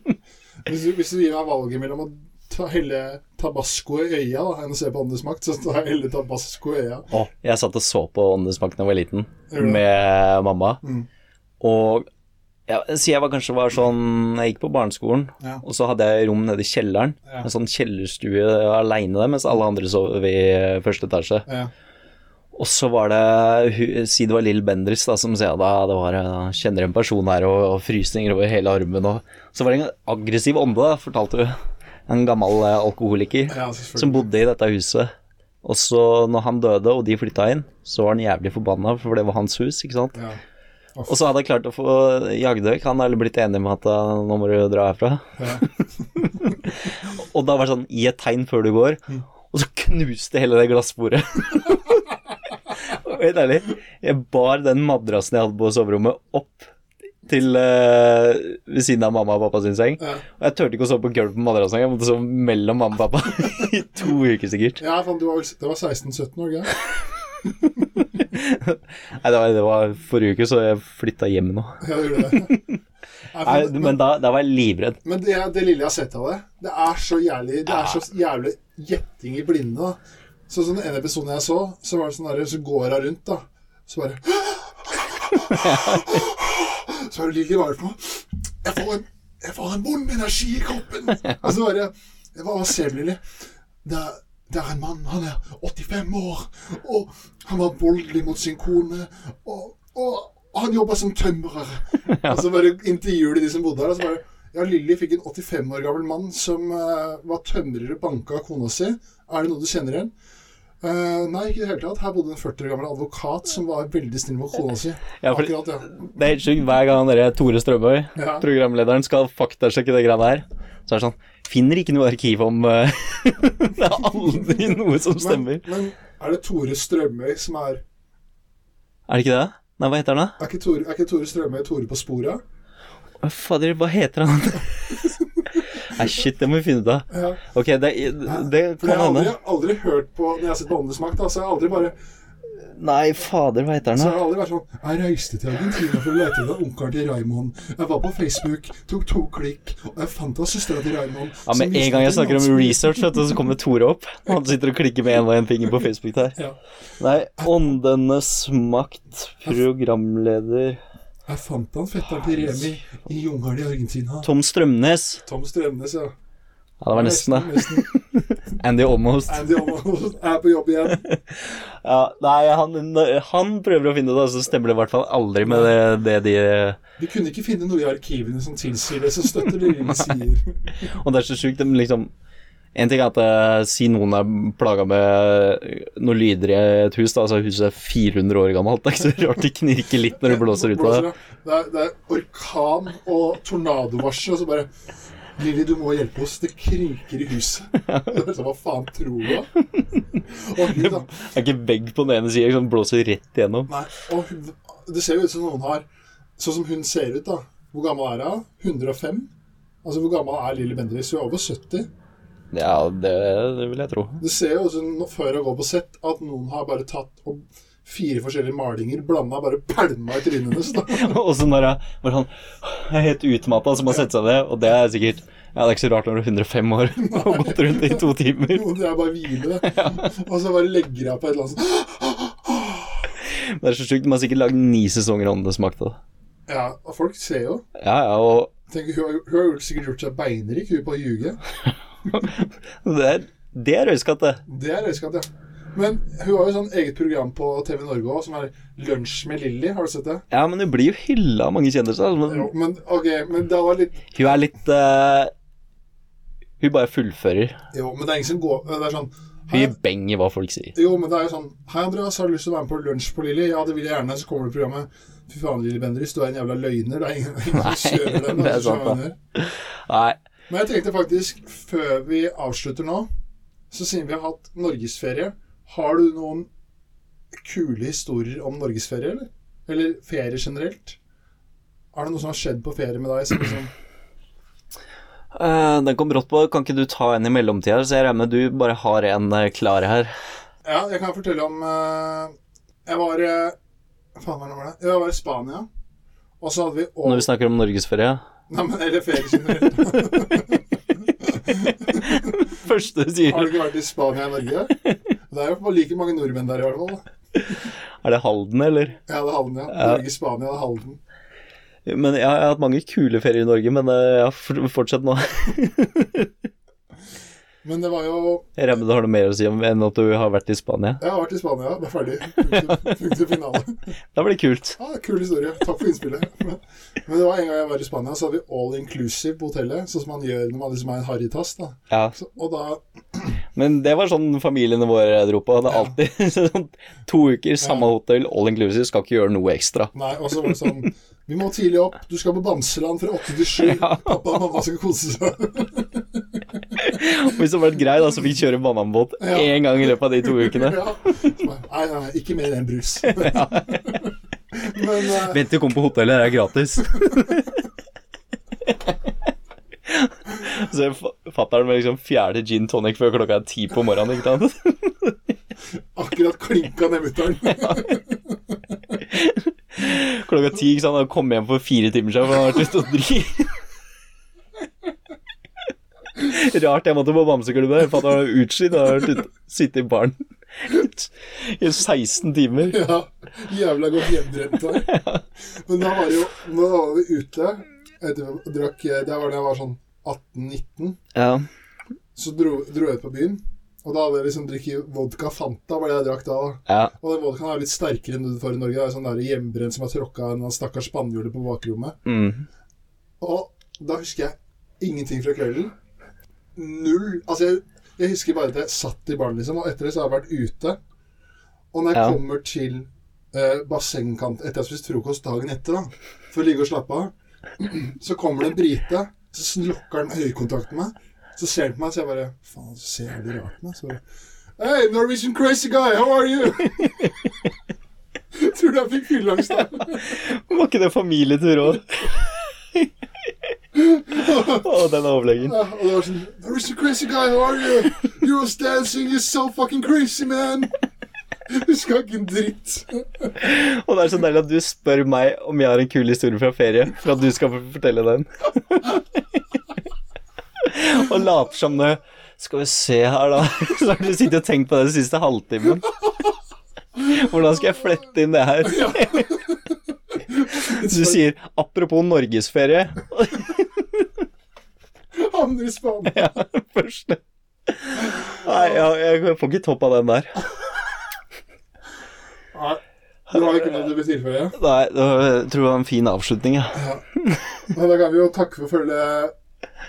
[SPEAKER 2] hvis, du, hvis du gir meg valget mellom å ta, helle tabasco i øya da, enn å se på åndenes makt, så tar jeg helle tabasco i øya.
[SPEAKER 3] Å, jeg satt og så på Åndenes makt da jeg var liten, med mamma.
[SPEAKER 2] Mm.
[SPEAKER 3] Og ja, så jeg var kanskje var sånn Jeg gikk på barneskolen,
[SPEAKER 2] Ja.
[SPEAKER 3] og så hadde jeg rom nede i kjelleren.
[SPEAKER 2] Ja.
[SPEAKER 3] En sånn kjellerstue aleine der, mens alle andre sov i første etasje.
[SPEAKER 2] Ja.
[SPEAKER 3] Og så var det Si det var Lill Bendriss da, som sa da det var eh, Kjenner en person her og, og frysninger over hele armen og Så var det en aggressiv ånde, da, fortalte hun. En gammel eh, alkoholiker
[SPEAKER 2] Ja,
[SPEAKER 3] som bodde i dette huset. Og så når han døde og de flytta inn, så var han jævlig forbanna, for det var hans hus, ikke sant. Og så hadde jeg klart å få Jagdøk. han, hadde blitt enig med at eh, nå må du dra herfra.
[SPEAKER 2] Ja.
[SPEAKER 3] Og da var det sånn, gi et tegn før du går, og så knuste hele det glassbordet. Helt ærlig, jeg bar den madrassen jeg hadde på soverommet opp til uh, ved siden av mamma og pappa sin seng.
[SPEAKER 2] Ja.
[SPEAKER 3] Og jeg turte ikke å sove på gulvet på madrassen, jeg måtte sove mellom mamma og pappa i to uker sikkert.
[SPEAKER 2] Ja, faen, du var, det var 16-17 år, ikke
[SPEAKER 3] Nei, det var, det var forrige uke, så jeg flytta hjem nå.
[SPEAKER 2] Ja, gjorde det. Nei,
[SPEAKER 3] men da, da var jeg livredd.
[SPEAKER 2] Men det, det lille jeg har sett av det, det er så jævlig Det er så jævlig gjetting i blinde. da. Så sånn En episode jeg så, så var det sånn der, så går hun rundt, da. Så bare Så er det Lilly, hva er det for noe? Jeg får en, jeg får en vond energi i kroppen. Og så bare hva ser du, Lilly? Det, er- det er en mann. Han er 85 år, og han var voldelig mot sin kone. Og, og han jobba som tømrer. Og så bare intervjuer de de som bodde her. Og så bare Ja, Lilly fikk en 85 år gammel mann som uh, var tømrer og banka kona si. Er det noe du kjenner igjen? Uh, nei, ikke i det hele tatt. Her bodde en 40 år gammel advokat som var veldig snill mot kona si.
[SPEAKER 3] Ja,
[SPEAKER 2] Akkurat, ja.
[SPEAKER 3] Det er helt sjukt. Hver gang han derre Tore Strømøy,
[SPEAKER 2] Ja.
[SPEAKER 3] programlederen, skal faktasjekke det greiene her, så er det sånn Finner ikke noe arkiv om eh, Det er aldri noe som stemmer.
[SPEAKER 2] men er det Tore Strømøy som er
[SPEAKER 3] Er det ikke det? Nei, hva heter han da?
[SPEAKER 2] Er ikke Tore, er ikke Tore Strømøy Tore på sporet?
[SPEAKER 3] Fader, hva heter han? Nei, shit, det må vi finne ut av.
[SPEAKER 2] Ja.
[SPEAKER 3] Ok, det, det
[SPEAKER 2] For jeg har aldri, aldri hørt på Når jeg har sett på Åndenes makt, da, så har jeg aldri bare
[SPEAKER 3] Nei, fader, hva heter
[SPEAKER 2] Så
[SPEAKER 3] han
[SPEAKER 2] har det aldri vært sånn Jeg reiste til Argentina for å lete etter onkelen til Raymond. Jeg var på Facebook, tok to klikk, og jeg fant av søstera til Raymond.
[SPEAKER 3] Ja, Med en gang jeg snakker om research, vet du, så kommer Tore opp. Og han sitter og klikker med en og en finger på Facebook der.
[SPEAKER 2] Ja.
[SPEAKER 3] Nei, Åndenes makt, programleder
[SPEAKER 2] Jeg fant han fetteren til Remi i jungelen i Argentina.
[SPEAKER 3] Tom Strømnes.
[SPEAKER 2] Tom Strømnes, ja.
[SPEAKER 3] Ja, det var nesten, da. Andy Almost.
[SPEAKER 2] Andy Almost er på jobb igjen.
[SPEAKER 3] Ja, nei, han, han prøver å finne det, så stemmer det i hvert fall aldri med det, det de
[SPEAKER 2] De kunne ikke finne noe i arkivene som tilsier det, så støtter det ingen sier.
[SPEAKER 3] Og det er så sjukt, liksom En ting er at uh, si noen er plaga med noen lyder i et hus, da, altså huset er 400 år gammelt. Det er ikke så rart det knirker litt når det blåser ut av det.
[SPEAKER 2] Det er, det er orkan og tornadovarsel, og så bare Lilly, du må hjelpe oss. Det kriker i huset. Sånn, Hva faen tror du, da? Og hun, da.
[SPEAKER 3] Det er ikke vegg på den ene sida, som blåser rett igjennom.
[SPEAKER 2] Nei, og hun, det ser jo ut som noen har Sånn som hun ser ut, da. Hvor gammel er hun? 105? Altså, hvor gammel er Lilly Bendriss? Hun er over 70.
[SPEAKER 3] Ja, det, det vil jeg tro.
[SPEAKER 2] Det ser jo ut som før hun går på sett, at noen har bare tatt og fire forskjellige malinger, blanda bare pælma i trynet hennes.
[SPEAKER 3] Og så når jeg var han er helt utmatta, så må jeg sette seg ned, og det er sikkert Ja, det er ikke så rart når du er 105 år og har gått rundt i to timer.
[SPEAKER 2] Det er bare hvile, det. Og så bare legger jeg på et eller annet sånt
[SPEAKER 3] Det er så sjukt. De har sikkert lagd ni sesonger Åndenes makt. da.
[SPEAKER 2] Ja, og folk ser jo.
[SPEAKER 3] Ja, ja, og
[SPEAKER 2] Tenk, hun, har, hun har sikkert gjort seg beinrik, hun på å ljuge.
[SPEAKER 3] det er, det er røyskatt, det.
[SPEAKER 2] Det er røyskatt, ja. Men hun har jo sånn eget program på TV Norge òg, som er Lunsj med Lilly. Har du sett det?
[SPEAKER 3] Ja, men hun blir jo hylla av mange kjendiser. altså,
[SPEAKER 2] Jo,
[SPEAKER 3] Men
[SPEAKER 2] men ok, men det var litt
[SPEAKER 3] hun er litt uh... Hun bare fullfører.
[SPEAKER 2] Jo, men det er ingen som går Det er sånn
[SPEAKER 3] Hun gir beng i hva folk sier.
[SPEAKER 2] jo, men det er jo sånn Hei, Andreas, har du lyst til å være med på Lunsj på Lilly? Ja, det vil jeg gjerne. Så kommer det programmet. Fy faen, Lilly Bendriss, du er en jævla løgner. Det er ingen, ingen som kjører den.
[SPEAKER 3] det er
[SPEAKER 2] altså,
[SPEAKER 3] sant, da. Nei.
[SPEAKER 2] Men jeg tenkte faktisk, før vi avslutter nå, så siden vi har hatt norgesferie, har du noen kule historier om norgesferie, eller? Eller ferie generelt? Er det noe som har skjedd på ferie med deg? Som liksom,
[SPEAKER 3] uh, den kom brått på. Kan ikke du ta en i mellomtida? Så jeg regner med du bare har en eh, klar her.
[SPEAKER 2] ja, jeg kan fortelle om uh, Jeg var eh, Hva faen var det? Jeg var i Spania, og så hadde vi
[SPEAKER 3] Når vi snakker om norgesferie.
[SPEAKER 2] Nei, men Eller ferie generelt.
[SPEAKER 3] Første du sier.
[SPEAKER 2] Har du ikke vært i Spania i Norge? Det er jo like mange nordmenn der, i hvert fall.
[SPEAKER 3] Er det Halden, eller?
[SPEAKER 2] Ja, det er Halden, ja. Norge, Spania, det er Halden.
[SPEAKER 3] Men jeg, har hatt mange kule ferier i Norge, men eh, ja, for- fortsett nå.
[SPEAKER 2] Men det var jo
[SPEAKER 3] Jeg regner med du har noe mer å si om enn at du har vært i Spania.
[SPEAKER 2] Jeg har vært i Spania. Det er ferdig. Punktum, finale.
[SPEAKER 3] Da blir det kult.
[SPEAKER 2] Ja, Kul historie. Takk for innspillet. Men, men det var en gang jeg var i Spania, så hadde vi all inclusive på hotellet. Sånn som man gjør når man liksom er en harrytass.
[SPEAKER 3] Ja,
[SPEAKER 2] Så, og da
[SPEAKER 3] Men det var sånn familiene våre dro på. Det er alltid sånn to uker, samme hotell, all inclusive, skal ikke gjøre noe ekstra.
[SPEAKER 2] Nei, og så var det sånn Vi må tidlig opp. Du skal på Bamseland fra åtte til sju. Pappa og mamma skal kose seg.
[SPEAKER 3] Hvis det hadde vært grei, da, så fikk kjøre bananbåt
[SPEAKER 2] Ja.
[SPEAKER 3] én gang i løpet av de to ukene.
[SPEAKER 2] Ja. Nei, nei, nei, ikke mer enn brus. Men uh...
[SPEAKER 3] Vent til du kommer på hotellet, det er gratis. Så fatter'n med liksom fjerde gin tonic før klokka er ti på morgenen, ikke sant.
[SPEAKER 2] akkurat klinka ned mutter'n.
[SPEAKER 3] Klokka ti, ikke sant. Han kom hjem for fire timer siden, for han har vært ute og drikke. Rart jeg måtte på bamseklubben. Fatter'n var utslitt og har vært sittet i baren i 16 timer.
[SPEAKER 2] Ja, jævla godt hjemmebrent der. Men da var jo Da var vi ute. og drakk, det var da jeg var sånn 18-19.
[SPEAKER 3] Ja.
[SPEAKER 2] Så dro, dro jeg ut på byen. Og da hadde jeg liksom drikket vodka Fanta, var det jeg drakk da. da.
[SPEAKER 3] ja.
[SPEAKER 2] Og den vodkaen er litt sterkere enn du får i Norge. Det er sånn der hjemmebrent som har tråkka en stakkars spanjole på bakrommet.
[SPEAKER 3] Mm.
[SPEAKER 2] Og da husker jeg ingenting fra kvelden. Null. Altså, jeg, jeg husker bare at jeg satt i baren, liksom, og etter det så har jeg vært ute. Og når jeg
[SPEAKER 3] Ja.
[SPEAKER 2] kommer til eh, bassengkant etter jeg har spist frokost dagen etter, da, for å ligge og slappe av, så kommer det en brite, så slukker han øyekontakten med meg. Så ser han på meg, så jeg bare Faen, så ser jævlig rart på meg. Så bare Hey, Norwegian crazy guy, how are you? Tror du jeg fikk fylleangst da?
[SPEAKER 3] Var ikke det familietur òg? Å, den overlegen.
[SPEAKER 2] Ja, og det var sånn Norwegian crazy guy, how are you? You was dancing, you're so fucking crazy, man. Huska ikke en dritt.
[SPEAKER 3] Og det er så deilig at du spør meg om jeg har en kul historie fra ferie, for at du skal få fortelle den. og later som det Skal vi se her, da. Så har du sittet og tenkt på det den siste halvtimen. Hvordan skal jeg flette inn det her? Du sier 'apropos norgesferie'.
[SPEAKER 2] Havner i Spania.
[SPEAKER 3] Ja, første. Nei, jeg, jeg får ikke topp av den der.
[SPEAKER 2] Nei, du har ikke noe du vil tilføye?
[SPEAKER 3] Nei, jeg tror det var en fin avslutning, ja.
[SPEAKER 2] Og da kan vi jo takke for følget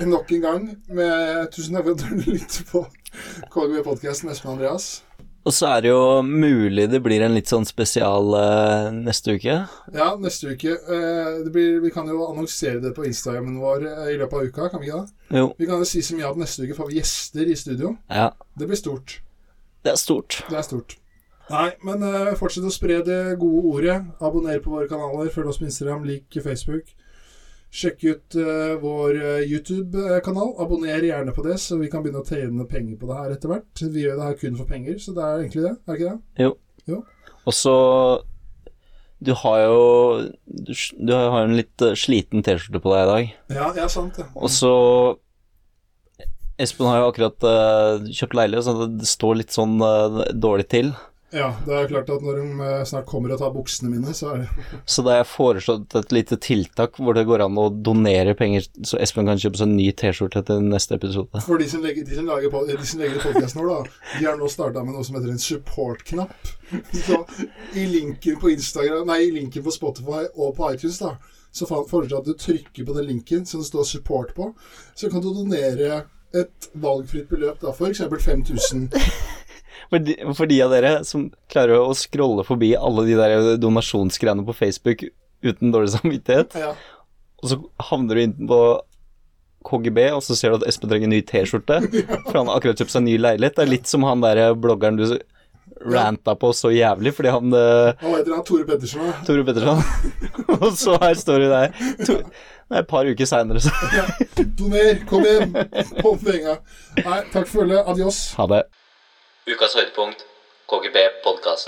[SPEAKER 2] nok en gang. Med, tusen takk for at du lytter på KGB-podkasten, Espen Andreas.
[SPEAKER 3] Og så er det jo mulig det blir en litt sånn spesial uh, neste uke.
[SPEAKER 2] Ja, neste uke. Uh, det blir, vi kan jo annonsere det på Instagrammen vår uh, i løpet av uka, kan vi ikke det?
[SPEAKER 3] Jo.
[SPEAKER 2] Vi kan jo si så mye at neste uke får vi gjester i studio.
[SPEAKER 3] Ja,
[SPEAKER 2] Det blir stort.
[SPEAKER 3] det er stort.
[SPEAKER 2] Det er stort. Nei, men uh, fortsett å spre det gode ordet. Abonner på våre kanaler. Følg oss på Instagram, lik Facebook. Sjekk ut uh, vår eh, YouTube-kanal. Abonner gjerne på det, så vi kan begynne å tjene penger på det her etter hvert. Vi gjør det her kun for penger, så det er egentlig det. Er det ikke det?
[SPEAKER 3] Jo.
[SPEAKER 2] Jo.
[SPEAKER 3] Og så Du har jo Du, du har en litt sliten T-skjorte på deg i dag.
[SPEAKER 2] Ja, ja, sant det.
[SPEAKER 3] Og så Espen har jo akkurat uh, kjøpt leilighet, så det står litt sånn uh, dårlig til.
[SPEAKER 2] Ja, det er klart at når de eh, snart kommer og tar buksene mine, så er det
[SPEAKER 3] Så da har jeg foreslått et lite tiltak hvor det går an å donere penger, så Espen kan kjøpe seg en ny T-skjorte til neste episode.
[SPEAKER 2] For de som legger, de som lager, de som legger podkasten vår, da, de har nå starta med noe som heter en support-knapp. Så i linken på Instagram, nei, i linken på Spotify og på iTunes, da, så foreslår jeg at du trykker på den linken som det står 'support' på. Så kan du donere et valgfritt beløp, da, f.eks. 5000.
[SPEAKER 3] For de, for de av dere som klarer å scrolle forbi alle de der donasjonsgreiene på Facebook uten dårlig samvittighet,
[SPEAKER 2] Ja.
[SPEAKER 3] og så havner du inn på KGB, og så ser du at Espen trenger en ny T-skjorte, for han har akkurat kjøpt seg en ny leilighet. Det er litt som han der bloggeren du ranta på så jævlig fordi han eh,
[SPEAKER 2] Hva heter han? Tore Pettersen? da?
[SPEAKER 3] Tore Pettersen. og så her står du der. To, det er et par uker seinere, så
[SPEAKER 2] Ja. Doner! Kom igjen! Hold penga. Nei, takk for følget. Adios.
[SPEAKER 3] ha det.
[SPEAKER 1] Ukas høydepunkt KGB podkast.